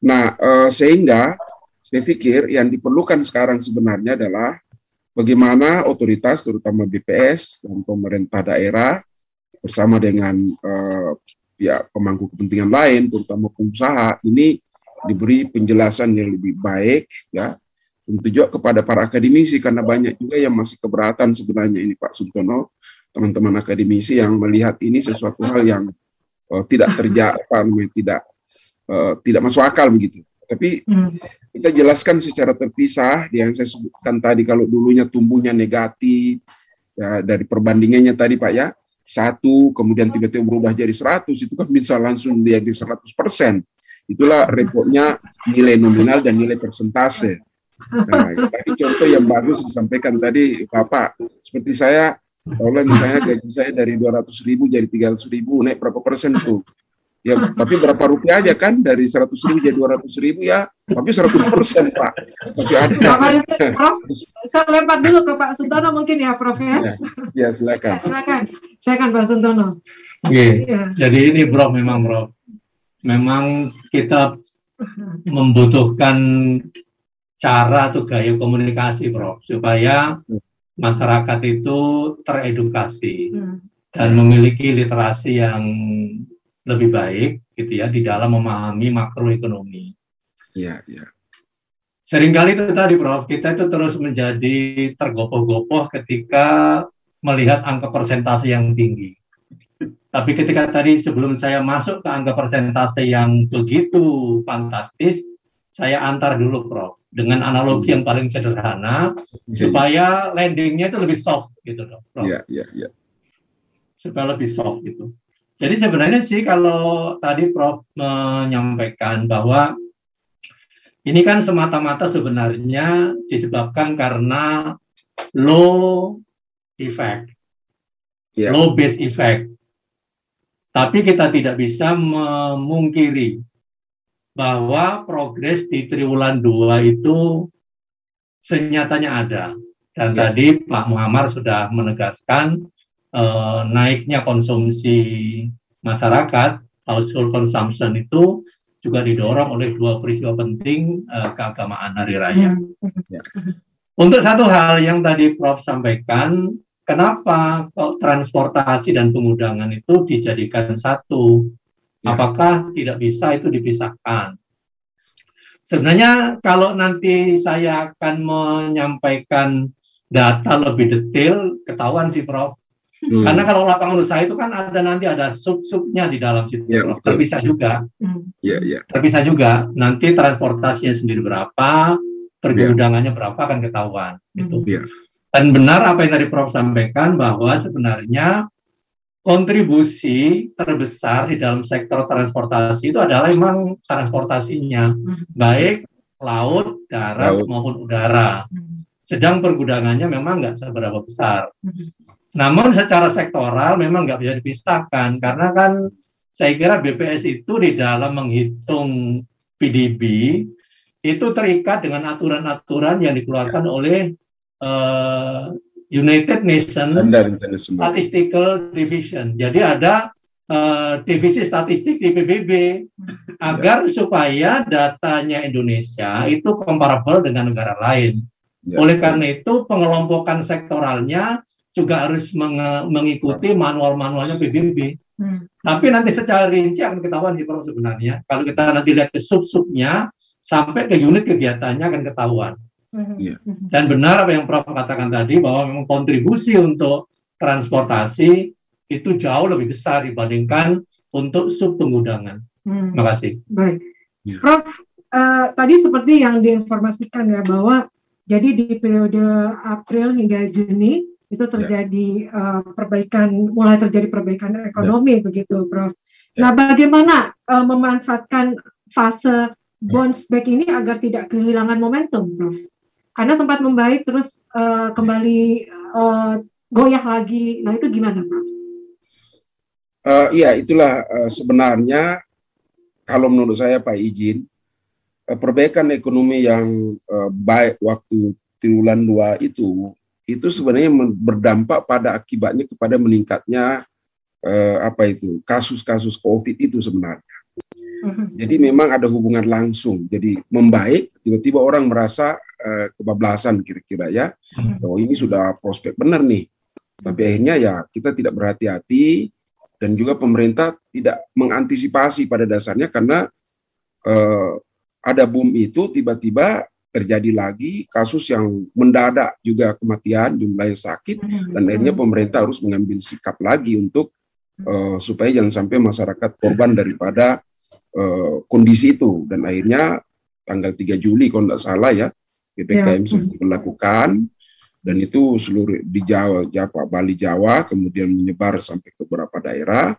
Nah, eh, sehingga saya pikir yang diperlukan sekarang sebenarnya adalah bagaimana otoritas, terutama BPS dan pemerintah daerah bersama dengan eh, pihak pemangku kepentingan lain, terutama pengusaha, ini diberi penjelasan yang lebih baik ya tentu juga kepada para akademisi. Karena banyak juga yang masih keberatan sebenarnya ini Pak Suntono. Teman-teman akademisi yang melihat ini sesuatu hal yang uh, tidak terjadi tidak uh, tidak masuk akal begitu. Tapi hmm. kita jelaskan secara terpisah yang saya sebutkan tadi kalau dulunya tumbuhnya negatif ya, dari perbandingannya tadi Pak ya satu kemudian tiba-tiba berubah jadi 100 itu kan bisa langsung jadi 100 persen. Itulah repotnya nilai nominal dan nilai persentase. Nah, tadi contoh yang bagus disampaikan tadi Bapak, seperti saya, kalau misalnya gaji saya dari 200 ribu jadi 300 ribu, naik berapa persen tuh? Ya, tapi berapa rupiah aja kan dari 100 ribu jadi 200 ribu ya, tapi 100 persen Pak. Tapi ada. Prof, saya lempar dulu ke Pak Suntono mungkin ya Prof ya. Ya, ya silakan. Ya, silakan. Silakan Pak Suntono. Oke, ya. jadi ini Bro memang Bro, memang kita membutuhkan cara atau gaya komunikasi, Prof, supaya masyarakat itu teredukasi hmm. dan memiliki literasi yang lebih baik, gitu ya, di dalam memahami makroekonomi. Iya, iya. Seringkali itu tadi, Prof, kita itu terus menjadi tergopoh-gopoh ketika melihat angka persentase yang tinggi. Tapi ketika tadi sebelum saya masuk ke angka persentase yang begitu fantastis, saya antar dulu, Prof dengan analogi yang paling sederhana okay. supaya landingnya itu lebih soft gitu dong. Iya, iya, iya. Supaya lebih soft gitu. Jadi sebenarnya sih kalau tadi Prof menyampaikan bahwa ini kan semata-mata sebenarnya disebabkan karena low effect, yeah. low base effect. Tapi kita tidak bisa memungkiri bahwa progres di triwulan 2 itu senyatanya ada. Dan ya. tadi Pak Muhammad sudah menegaskan eh, naiknya konsumsi masyarakat, household consumption itu juga didorong oleh dua peristiwa penting eh, keagamaan hari raya. Ya. Untuk satu hal yang tadi Prof sampaikan, kenapa kok transportasi dan pengudangan itu dijadikan satu? Ya. Apakah tidak bisa itu dipisahkan? Sebenarnya kalau nanti saya akan menyampaikan data lebih detail, ketahuan sih Prof. Hmm. Karena kalau lapangan usaha itu kan ada nanti ada sub-subnya di dalam situ. Ya, Terpisah juga. Ya, ya. Terpisah juga. Nanti transportasinya sendiri berapa, pergudangannya ya. berapa akan ketahuan. Gitu. Ya. Dan benar apa yang tadi Prof sampaikan bahwa sebenarnya kontribusi terbesar di dalam sektor transportasi itu adalah memang transportasinya, hmm. baik laut, darat laut. maupun udara. Hmm. Sedang pergudangannya memang nggak seberapa besar. Namun secara sektoral memang nggak bisa dipisahkan karena kan saya kira BPS itu di dalam menghitung PDB itu terikat dengan aturan-aturan yang dikeluarkan oleh uh, United Nations Statistical Division. Jadi ada uh, divisi statistik di PBB agar ya. supaya datanya Indonesia itu comparable dengan negara lain. Ya. Oleh karena itu pengelompokan sektoralnya juga harus meng mengikuti manual-manualnya PBB. Hmm. Tapi nanti secara rinci akan ketahuan di Prof sebenarnya. Kalau kita nanti lihat ke sub-subnya sampai ke unit kegiatannya akan ketahuan. Yeah. Dan benar apa yang Prof katakan tadi bahwa memang kontribusi untuk transportasi itu jauh lebih besar dibandingkan untuk sub pengudangan. Hmm. Terima kasih. Baik, yeah. Prof. Uh, tadi seperti yang diinformasikan ya bahwa jadi di periode April hingga Juni itu ya. terjadi yeah. uh, perbaikan, mulai terjadi perbaikan ekonomi yeah. begitu, Prof. Yeah. Nah, bagaimana uh, memanfaatkan fase bounce back ini agar tidak kehilangan momentum, Prof? Karena sempat membaik terus uh, kembali uh, goyah lagi. Nah itu gimana, Prof? Uh, iya, itulah uh, sebenarnya kalau menurut saya Pak Izin, uh, perbaikan ekonomi yang uh, baik waktu triwulan dua itu itu sebenarnya berdampak pada akibatnya kepada meningkatnya uh, apa itu kasus-kasus COVID itu sebenarnya. Mm-hmm. Jadi memang ada hubungan langsung. Jadi membaik, tiba-tiba orang merasa uh, kebablasan kira-kira ya. Mm-hmm. Oh ini sudah prospek benar nih. Tapi akhirnya ya kita tidak berhati-hati dan juga pemerintah tidak mengantisipasi pada dasarnya karena uh, ada boom itu tiba-tiba terjadi lagi kasus yang mendadak juga kematian jumlahnya sakit mm-hmm. dan akhirnya pemerintah harus mengambil sikap lagi untuk uh, supaya jangan sampai masyarakat korban daripada uh, kondisi itu dan akhirnya tanggal 3 Juli kalau tidak salah ya PPKM ya. sudah dilakukan dan itu seluruh di Jawa, Jawa, Bali, Jawa, kemudian menyebar sampai ke beberapa daerah.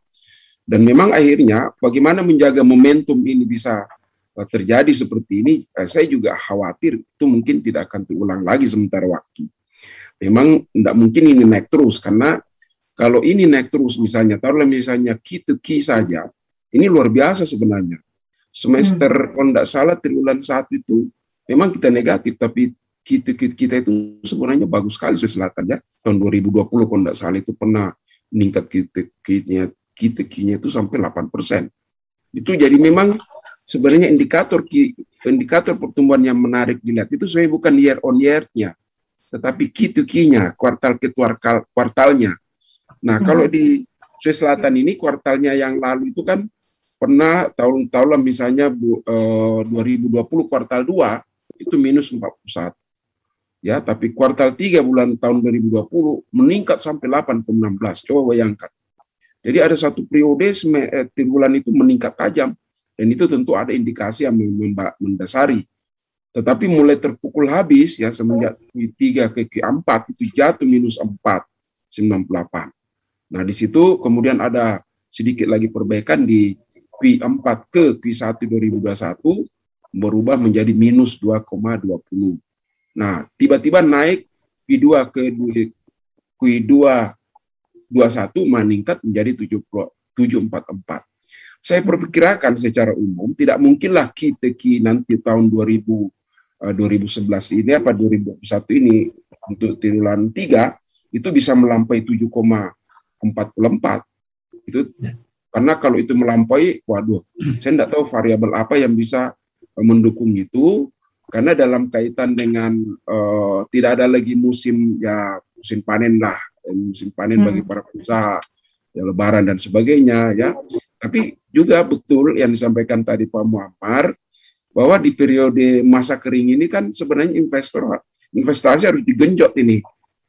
Dan memang akhirnya bagaimana menjaga momentum ini bisa terjadi seperti ini, uh, saya juga khawatir itu mungkin tidak akan terulang lagi sementara waktu. Memang tidak mungkin ini naik terus karena kalau ini naik terus misalnya, taruhlah misalnya key to key saja, ini luar biasa sebenarnya. Semester hmm. kalau tidak salah triwulan satu itu memang kita negatif, tapi kita, kita, kita itu sebenarnya bagus sekali Sulawesi Selatan ya. Tahun 2020 kalau tidak salah itu pernah meningkat kita kitnya kita kinya itu sampai 8 persen. Itu jadi memang sebenarnya indikator indikator pertumbuhan yang menarik dilihat itu sebenarnya bukan year on year-nya, tetapi kita kinya kuartal ke kuartal kuartalnya. Nah, hmm. kalau di Sulawesi Selatan ini kuartalnya yang lalu itu kan pernah tahun-tahun misalnya eh, 2020 kuartal 2 itu minus 41. Ya, tapi kuartal 3 bulan tahun 2020 meningkat sampai 8,16. Coba bayangkan. Jadi ada satu periode eh, bulan itu meningkat tajam dan itu tentu ada indikasi yang mendasari. Tetapi mulai terpukul habis ya semenjak Q3 ke Q4 itu jatuh minus 4 98. Nah, di situ kemudian ada sedikit lagi perbaikan di Q4 ke Q1 2021 berubah menjadi minus 2,20. Nah, tiba-tiba naik Q2 ke Q2 21 meningkat menjadi 744. Saya perkirakan secara umum tidak mungkinlah kita nanti tahun 2000 2011 eh, ini apa 2021 ini untuk triwulan 3 itu bisa melampaui 7,44 itu ya karena kalau itu melampaui, waduh, saya tidak tahu variabel apa yang bisa eh, mendukung itu. Karena dalam kaitan dengan uh, tidak ada lagi musim ya musim panen lah, musim panen hmm. bagi para pengusaha, ya Lebaran dan sebagainya ya. Tapi juga betul yang disampaikan tadi Pak Muammar bahwa di periode masa kering ini kan sebenarnya investor investasi harus digenjot ini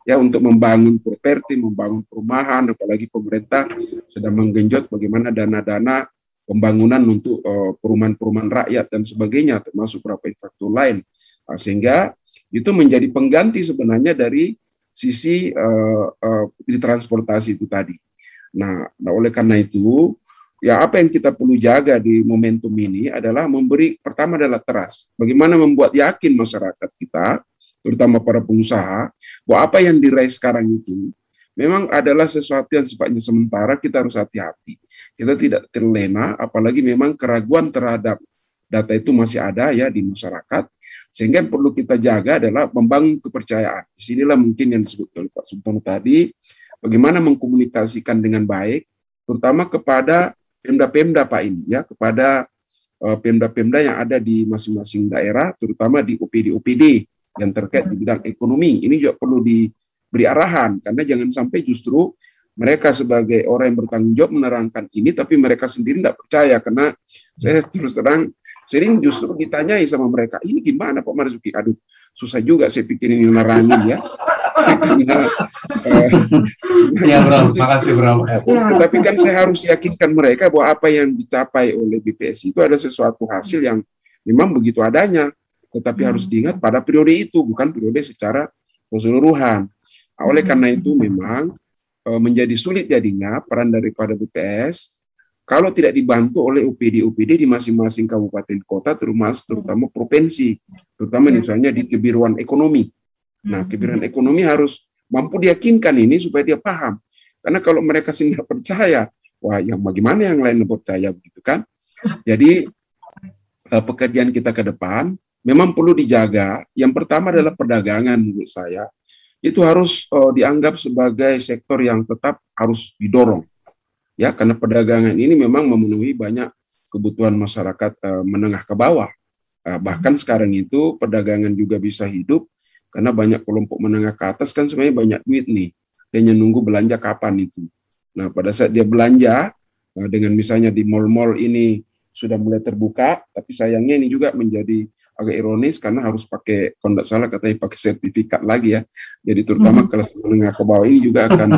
ya untuk membangun properti, membangun perumahan, apalagi pemerintah sedang menggenjot bagaimana dana-dana pembangunan untuk uh, perumahan-perumahan rakyat dan sebagainya, termasuk beberapa infrastruktur lain, nah, sehingga itu menjadi pengganti sebenarnya dari sisi uh, uh, di transportasi itu tadi. Nah, nah, oleh karena itu, ya apa yang kita perlu jaga di momentum ini adalah memberi pertama adalah teras. Bagaimana membuat yakin masyarakat kita terutama para pengusaha, bahwa apa yang diraih sekarang itu memang adalah sesuatu yang sifatnya sementara, kita harus hati-hati. Kita tidak terlena, apalagi memang keraguan terhadap data itu masih ada ya di masyarakat. Sehingga yang perlu kita jaga adalah membangun kepercayaan. Di sinilah mungkin yang disebut oleh Pak Sultan tadi, bagaimana mengkomunikasikan dengan baik, terutama kepada pemda-pemda Pak ini ya, kepada uh, pemda-pemda yang ada di masing-masing daerah, terutama di OPD-OPD yang terkait di bidang ekonomi. Ini juga perlu diberi arahan, karena jangan sampai justru mereka sebagai orang yang bertanggung jawab menerangkan ini, tapi mereka sendiri tidak percaya, karena saya terus terang Sering justru ditanyai sama mereka, ini gimana Pak Marzuki? Aduh, susah juga saya pikir ini nerangin ya. Ya bro, makasih bro. Ya, tapi kan saya harus yakinkan mereka bahwa apa yang dicapai oleh BPS itu ada sesuatu hasil yang memang begitu adanya. Tetapi hmm. harus diingat pada periode itu, bukan periode secara keseluruhan. Nah, oleh karena itu memang uh, menjadi sulit jadinya peran daripada BPS kalau tidak dibantu oleh UPD-UPD di masing-masing kabupaten kota, termasuk terutama provinsi, terutama ya. misalnya di kebiruan ekonomi. Nah, kebiruan ekonomi harus mampu diyakinkan ini supaya dia paham. Karena kalau mereka sendiri percaya, wah yang bagaimana yang lain percaya begitu kan? Jadi eh, pekerjaan kita ke depan memang perlu dijaga. Yang pertama adalah perdagangan menurut saya. Itu harus uh, dianggap sebagai sektor yang tetap harus didorong ya karena perdagangan ini memang memenuhi banyak kebutuhan masyarakat uh, menengah ke bawah. Uh, bahkan sekarang itu perdagangan juga bisa hidup karena banyak kelompok menengah ke atas kan sebenarnya banyak duit nih. Dia nunggu belanja kapan itu. Nah, pada saat dia belanja uh, dengan misalnya di mall-mall ini sudah mulai terbuka, tapi sayangnya ini juga menjadi agak ironis karena harus pakai kalau tidak salah katanya pakai sertifikat lagi ya. Jadi terutama hmm. kelas menengah ke bawah ini juga akan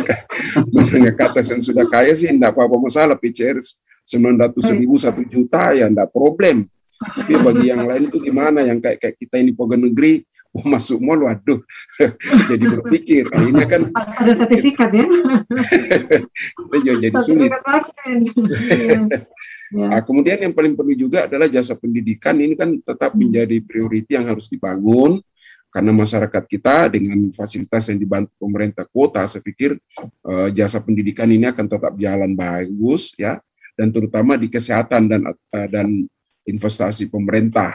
menengah ke atas yang sudah kaya sih tidak apa-apa masalah PCR 900 ribu satu juta ya tidak problem. Tapi bagi yang lain itu gimana yang kayak kayak kita ini pegawai negeri mau masuk mall waduh jadi berpikir nah, ini kan ada sertifikat ya. jadi sulit. Ya. Nah, kemudian yang paling perlu juga adalah jasa pendidikan ini kan tetap hmm. menjadi prioriti yang harus dibangun karena masyarakat kita dengan fasilitas yang dibantu pemerintah kota, saya pikir uh, jasa pendidikan ini akan tetap jalan bagus ya dan terutama di kesehatan dan uh, dan investasi pemerintah.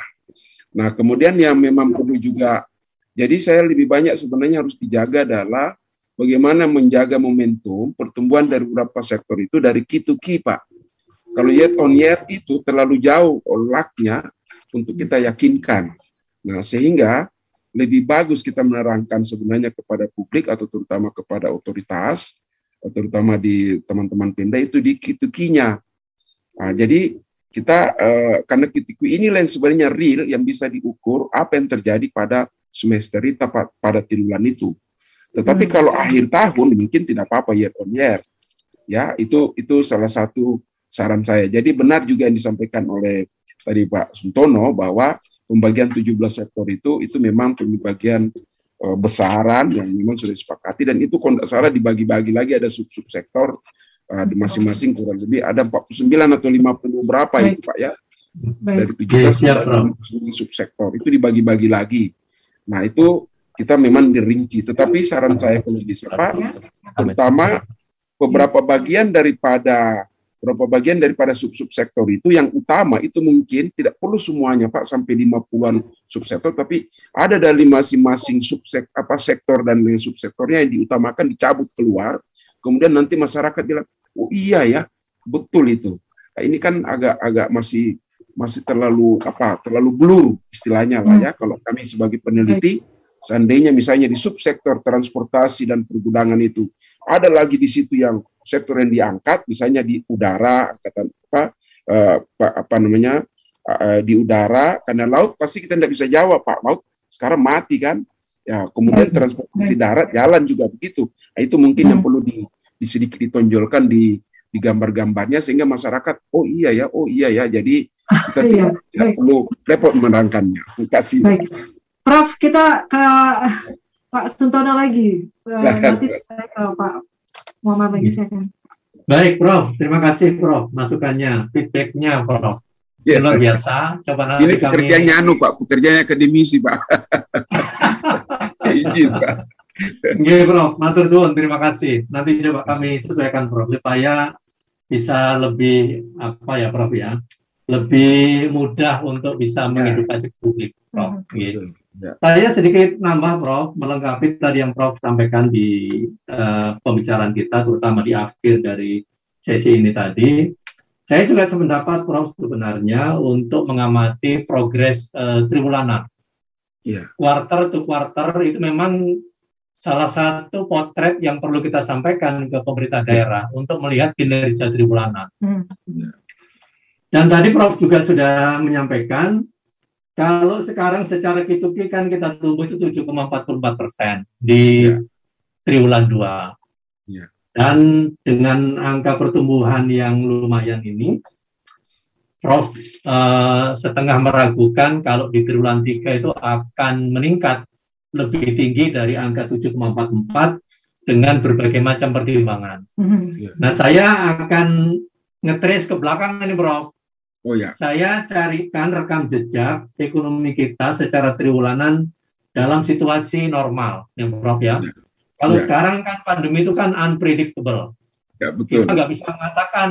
Nah, kemudian yang memang perlu juga jadi saya lebih banyak sebenarnya harus dijaga adalah bagaimana menjaga momentum pertumbuhan dari beberapa sektor itu dari key to key, Pak kalau year on year itu terlalu jauh olaknya untuk kita yakinkan. Nah, sehingga lebih bagus kita menerangkan sebenarnya kepada publik atau terutama kepada otoritas, terutama di teman-teman Pemda itu di kitukinya. Nah, jadi kita eh, karena kitiku ini yang sebenarnya real yang bisa diukur apa yang terjadi pada semester itu pada triwulan itu. Tetapi hmm. kalau akhir tahun mungkin tidak apa-apa year on year. Ya, itu itu salah satu saran saya. Jadi benar juga yang disampaikan oleh tadi Pak Suntono bahwa pembagian 17 sektor itu itu memang pembagian uh, besaran yang memang sudah disepakati dan itu kalau tidak salah dibagi-bagi lagi ada sub-sub sektor uh, masing-masing kurang lebih ada 49 atau 50 berapa Baik. itu Pak ya. Dari 17 subsektor itu dibagi-bagi lagi. Nah, itu kita memang dirinci. Tetapi saran saya kalau bisa Pak, pertama beberapa bagian daripada beberapa bagian daripada sub-sub sektor itu yang utama itu mungkin tidak perlu semuanya Pak sampai 50-an subsektor tapi ada dari masing-masing subsek apa sektor dan subsektornya yang diutamakan dicabut keluar kemudian nanti masyarakat bilang oh iya ya. Betul itu. Nah, ini kan agak-agak masih masih terlalu apa terlalu blur istilahnya lah ya. Kalau kami sebagai peneliti seandainya misalnya di subsektor transportasi dan pergudangan itu ada lagi di situ yang sektor yang diangkat misalnya di udara angkatan apa uh, apa namanya uh, di udara karena laut pasti kita tidak bisa jawab pak. Laut sekarang mati kan. Ya kemudian transportasi darat jalan juga begitu. Nah, itu mungkin yang perlu di, di sedikit ditonjolkan di di gambar-gambarnya sehingga masyarakat oh iya ya oh iya ya jadi kita iya, tidak, tidak perlu repot menerangkannya terima kasih baik. Prof kita ke Pak Suntono lagi nanti saya ke Pak Muhammad lagi saya Baik, Prof. Terima kasih, Prof. Masukannya, feedbacknya, Prof. Ya, Luar biasa. Coba nanti Ini pekerjaannya kami... anu, Pak. Pekerjaannya akademisi, Pak. Izin, Pak. Oke, Prof. Matur suwun, terima kasih. Nanti coba kami sesuaikan, Prof, supaya bisa lebih apa ya, Prof ya, lebih mudah untuk bisa ya. mengedukasi publik, Prof. Gitu. Ya. Saya sedikit nambah, Prof, melengkapi tadi yang Prof sampaikan di uh, pembicaraan kita, terutama di akhir dari sesi ini tadi. Saya juga sependapat, Prof, sebenarnya untuk mengamati progres uh, triwulan yeah. quarter to quarter itu memang salah satu potret yang perlu kita sampaikan ke pemerintah daerah untuk melihat kinerja triwulan. Hmm. Dan tadi Prof juga sudah menyampaikan kalau sekarang secara K2K kan kita tumbuh itu 7,44 persen di yeah. triwulan 2. Yeah. Dan dengan angka pertumbuhan yang lumayan ini, Prof uh, setengah meragukan kalau di triwulan 3 itu akan meningkat lebih tinggi dari angka 7,44 dengan berbagai macam pertimbangan. Mm-hmm. Nah, saya akan ngetrace ke belakang ini, Prof. Oh ya. Saya carikan rekam jejak ekonomi kita secara triwulanan dalam situasi normal, ya, Prof ya. ya. Kalau ya. sekarang kan pandemi itu kan unpredictable. Ya, betul. Kita nggak bisa mengatakan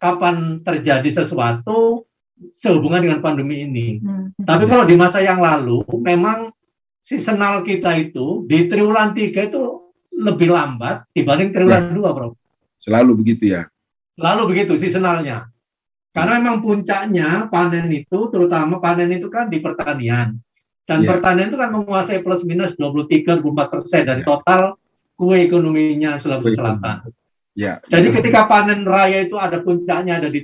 kapan terjadi sesuatu sehubungan dengan pandemi ini. Hmm. Tapi kalau di masa yang lalu memang seasonal kita itu di triwulan 3 itu lebih lambat dibanding triwulan ya. 2, Bro. Selalu begitu ya. Selalu begitu seasonalnya. Karena memang puncaknya panen itu terutama panen itu kan di pertanian. Dan ya. pertanian itu kan menguasai plus minus 23 24 persen dari ya. total kue ekonominya Sulawesi Selatan. Ya. Jadi ketika panen raya itu ada puncaknya ada di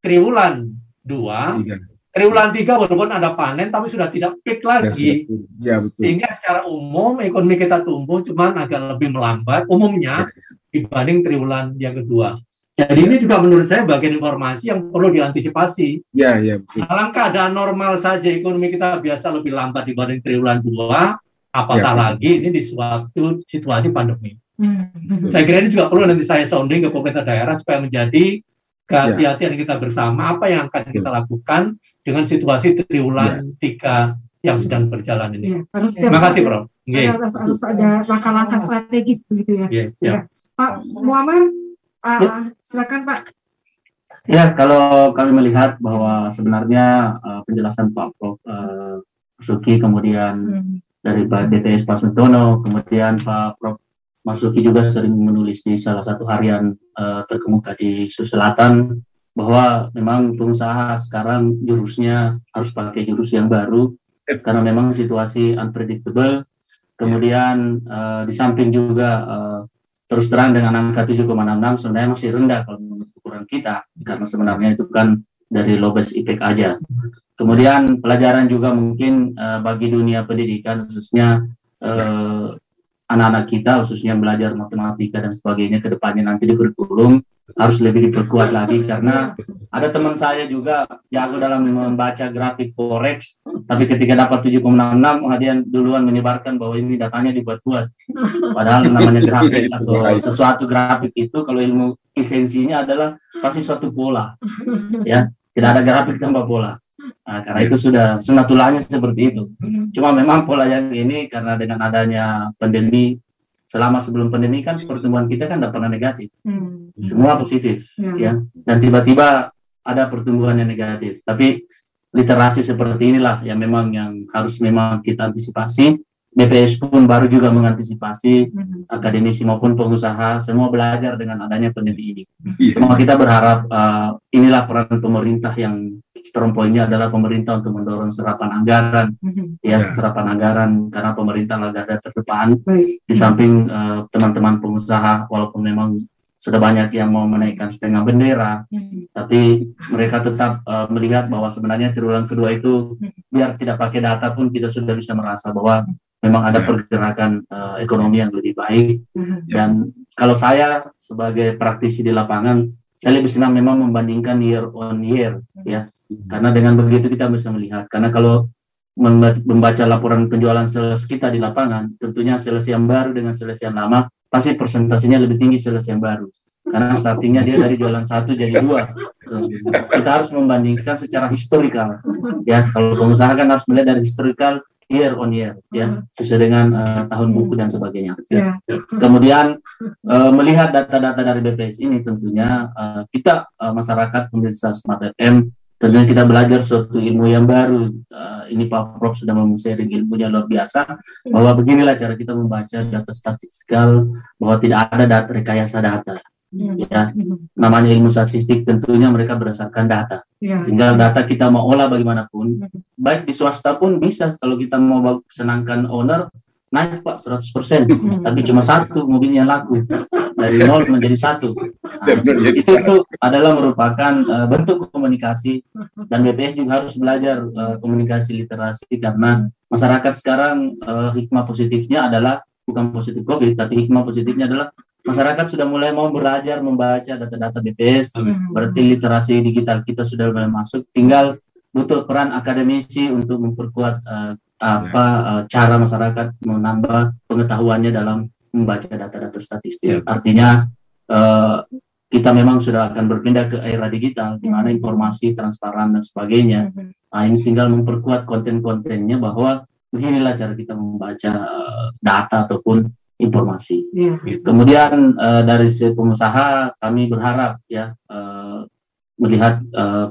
triwulan dua, iya. Triwulan tiga walaupun ada panen tapi sudah tidak peak lagi. Ya, betul. Sehingga secara umum ekonomi kita tumbuh cuman agak lebih melambat umumnya ya. dibanding triwulan yang kedua. Jadi ya. ini juga menurut saya bagian informasi yang perlu diantisipasi. Ya, ya. Betul. Dalam keadaan normal saja ekonomi kita biasa lebih lambat dibanding triwulan dua, apatah ya, lagi ini di suatu situasi pandemi. Hmm. Saya kira ini juga perlu nanti saya sounding ke pemerintah daerah supaya menjadi kehati-hatian ya. kita bersama apa yang akan kita lakukan dengan situasi triwulan ya. tiga yang sedang berjalan ini. Ya, harus Terima kasih, Prof. Harus, harus ada langkah-langkah strategis begitu ya. Ya, ya. Pak Muhammad, uh, ya. silakan Pak. Ya, kalau kami melihat bahwa sebenarnya uh, penjelasan Pak Prof. Uh, Suki, kemudian hmm. dari Pak DPS Pak Suntono, kemudian Pak Prof. Masuki juga sering menulis di salah satu harian uh, terkemuka di Sulawesi Selatan bahwa memang pengusaha sekarang jurusnya harus pakai jurus yang baru karena memang situasi unpredictable. Kemudian uh, di samping juga uh, terus terang dengan angka 7,66 sebenarnya masih rendah kalau menurut ukuran kita karena sebenarnya itu kan dari lowest impact aja. Kemudian pelajaran juga mungkin uh, bagi dunia pendidikan khususnya uh, anak-anak kita khususnya belajar matematika dan sebagainya ke depannya nanti di kurikulum harus lebih diperkuat lagi. Karena ada teman saya juga jago dalam membaca grafik forex tapi ketika dapat 7,66 dia duluan menyebarkan bahwa ini datanya dibuat-buat. Padahal namanya grafik atau sesuatu grafik itu kalau ilmu esensinya adalah pasti suatu pola ya tidak ada grafik tanpa pola Nah, karena itu sudah sunatulahnya seperti itu. Hmm. Cuma memang pola yang ini karena dengan adanya pandemi selama sebelum pandemi kan pertumbuhan kita kan tidak pernah negatif. Hmm. Semua positif hmm. ya. Dan tiba-tiba ada pertumbuhan yang negatif. Tapi literasi seperti inilah yang memang yang harus memang kita antisipasi BPS pun baru juga mengantisipasi mm-hmm. akademisi maupun pengusaha semua belajar dengan adanya pandemi ini. Yeah. Cuma kita berharap uh, inilah peran pemerintah yang strong pointnya adalah pemerintah untuk mendorong serapan anggaran, mm-hmm. ya yeah. serapan anggaran karena pemerintah lah garda terdepan. Right. Di samping uh, teman-teman pengusaha walaupun memang sudah banyak yang mau menaikkan setengah bendera, hmm. tapi mereka tetap uh, melihat bahwa sebenarnya triwulan kedua itu hmm. biar tidak pakai data pun kita sudah bisa merasa bahwa memang ada pergerakan uh, ekonomi yang lebih baik mm-hmm. dan kalau saya sebagai praktisi di lapangan saya lebih senang memang membandingkan year on year ya karena dengan begitu kita bisa melihat karena kalau membaca laporan penjualan sales kita di lapangan tentunya sales yang baru dengan sales yang lama pasti persentasenya lebih tinggi sales yang baru karena startingnya dia dari jualan satu jadi dua kita harus membandingkan secara historikal ya kalau pengusaha kan harus melihat dari historikal year on year ya sesuai dengan uh, tahun buku dan sebagainya. Ya. Kemudian uh, melihat data-data dari BPS ini tentunya uh, kita uh, masyarakat pemirsa Smart FM tentunya kita belajar suatu ilmu yang baru. Uh, ini Pak Prof sudah sharing ilmunya luar biasa bahwa beginilah cara kita membaca data statistikal bahwa tidak ada data rekayasa data. Ya, namanya ilmu statistik tentunya mereka berdasarkan data. Ya. Tinggal data kita mau olah bagaimanapun, baik di swasta pun bisa kalau kita mau senangkan owner naik pak 100% tapi cuma satu mobilnya laku. Dari nol menjadi satu. Nah, itu, itu adalah merupakan uh, bentuk komunikasi. Dan BPS juga harus belajar uh, komunikasi literasi. Karena masyarakat sekarang uh, hikmah positifnya adalah bukan positif COVID tapi hikmah positifnya adalah masyarakat sudah mulai mau belajar membaca data-data BPS berarti literasi digital kita sudah mulai masuk. Tinggal butuh peran akademisi untuk memperkuat uh, apa uh, cara masyarakat menambah pengetahuannya dalam membaca data-data statistik. Ya. Artinya uh, kita memang sudah akan berpindah ke era digital di mana informasi transparan dan sebagainya. Nah, ini tinggal memperkuat konten-kontennya bahwa beginilah cara kita membaca uh, data ataupun informasi. Ya. Kemudian uh, dari si pengusaha kami berharap ya uh, melihat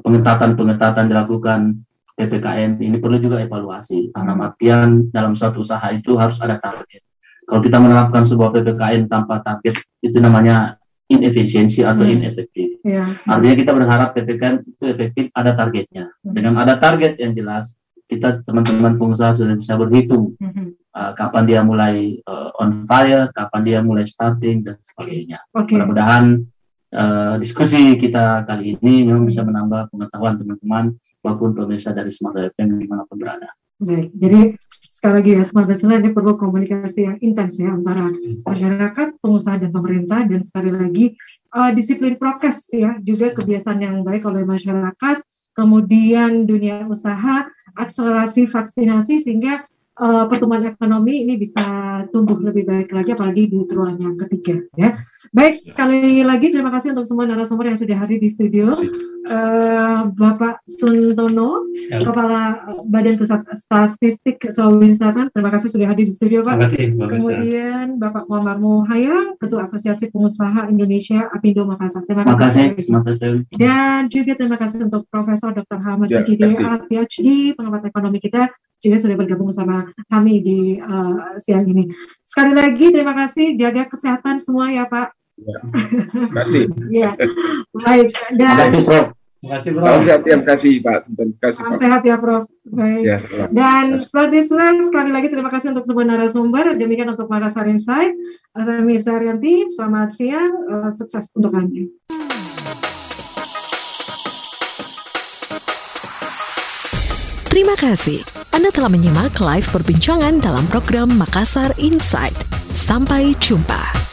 pengetatan-pengetatan dilakukan PPKM ini perlu juga evaluasi. Karena artian dalam suatu usaha itu harus ada target. Kalau kita menerapkan sebuah PPKM tanpa target, itu namanya inefisiensi atau hmm. inefektif. Ya. Artinya kita berharap PPKM itu efektif, ada targetnya. Hmm. Dengan ada target yang jelas, kita teman-teman pengusaha sudah bisa berhitung hmm. uh, kapan dia mulai uh, on fire, kapan dia mulai starting dan sebagainya. Okay. Mudah-mudahan uh, diskusi kita kali ini memang bisa menambah pengetahuan teman-teman maupun pemirsa dari Smart FM di mana pun berada. Baik, jadi sekali lagi ya Smart FM ini perlu komunikasi yang intens ya antara masyarakat, pengusaha dan pemerintah dan sekali lagi uh, disiplin prokes ya juga kebiasaan yang baik oleh masyarakat, kemudian dunia usaha, akselerasi vaksinasi sehingga uh, pertumbuhan ekonomi ini bisa tumbuh lebih baik lagi apalagi di triwulan yang ketiga ya. Baik sekali lagi terima kasih untuk semua narasumber yang sudah hadir di studio. Uh, Bapak Suntono, ya. Kepala Badan Pusat Statistik Sulawesi Selatan, terima kasih sudah hadir di studio Pak. Terima kasih, Kemudian Bapak Muhammad Muhaya, Ketua Asosiasi Pengusaha Indonesia Apindo Makassar. Terima kasih. Terima kasih. Dan juga terima kasih untuk Profesor Dr. Hamad ya, Sikide, PhD, pengamat ekonomi kita juga sudah bergabung bersama kami di uh, siang ini. Sekali lagi terima kasih, jaga kesehatan semua ya Pak. Ya, terima kasih. ya, baik. Dan, terima kasih Prof. Terima kasih Prof. Salam sehat ya, terima kasih Pak. Terima kasih Salam sehat ya Prof. Baik. Ya, Dan seperti sekali lagi terima kasih untuk semua narasumber. Demikian untuk Makassar Insight. Saya Mirza Arianti, selamat siang, uh, sukses untuk Anda. Terima kasih. Anda telah menyimak live perbincangan dalam program Makassar Insight. Sampai jumpa.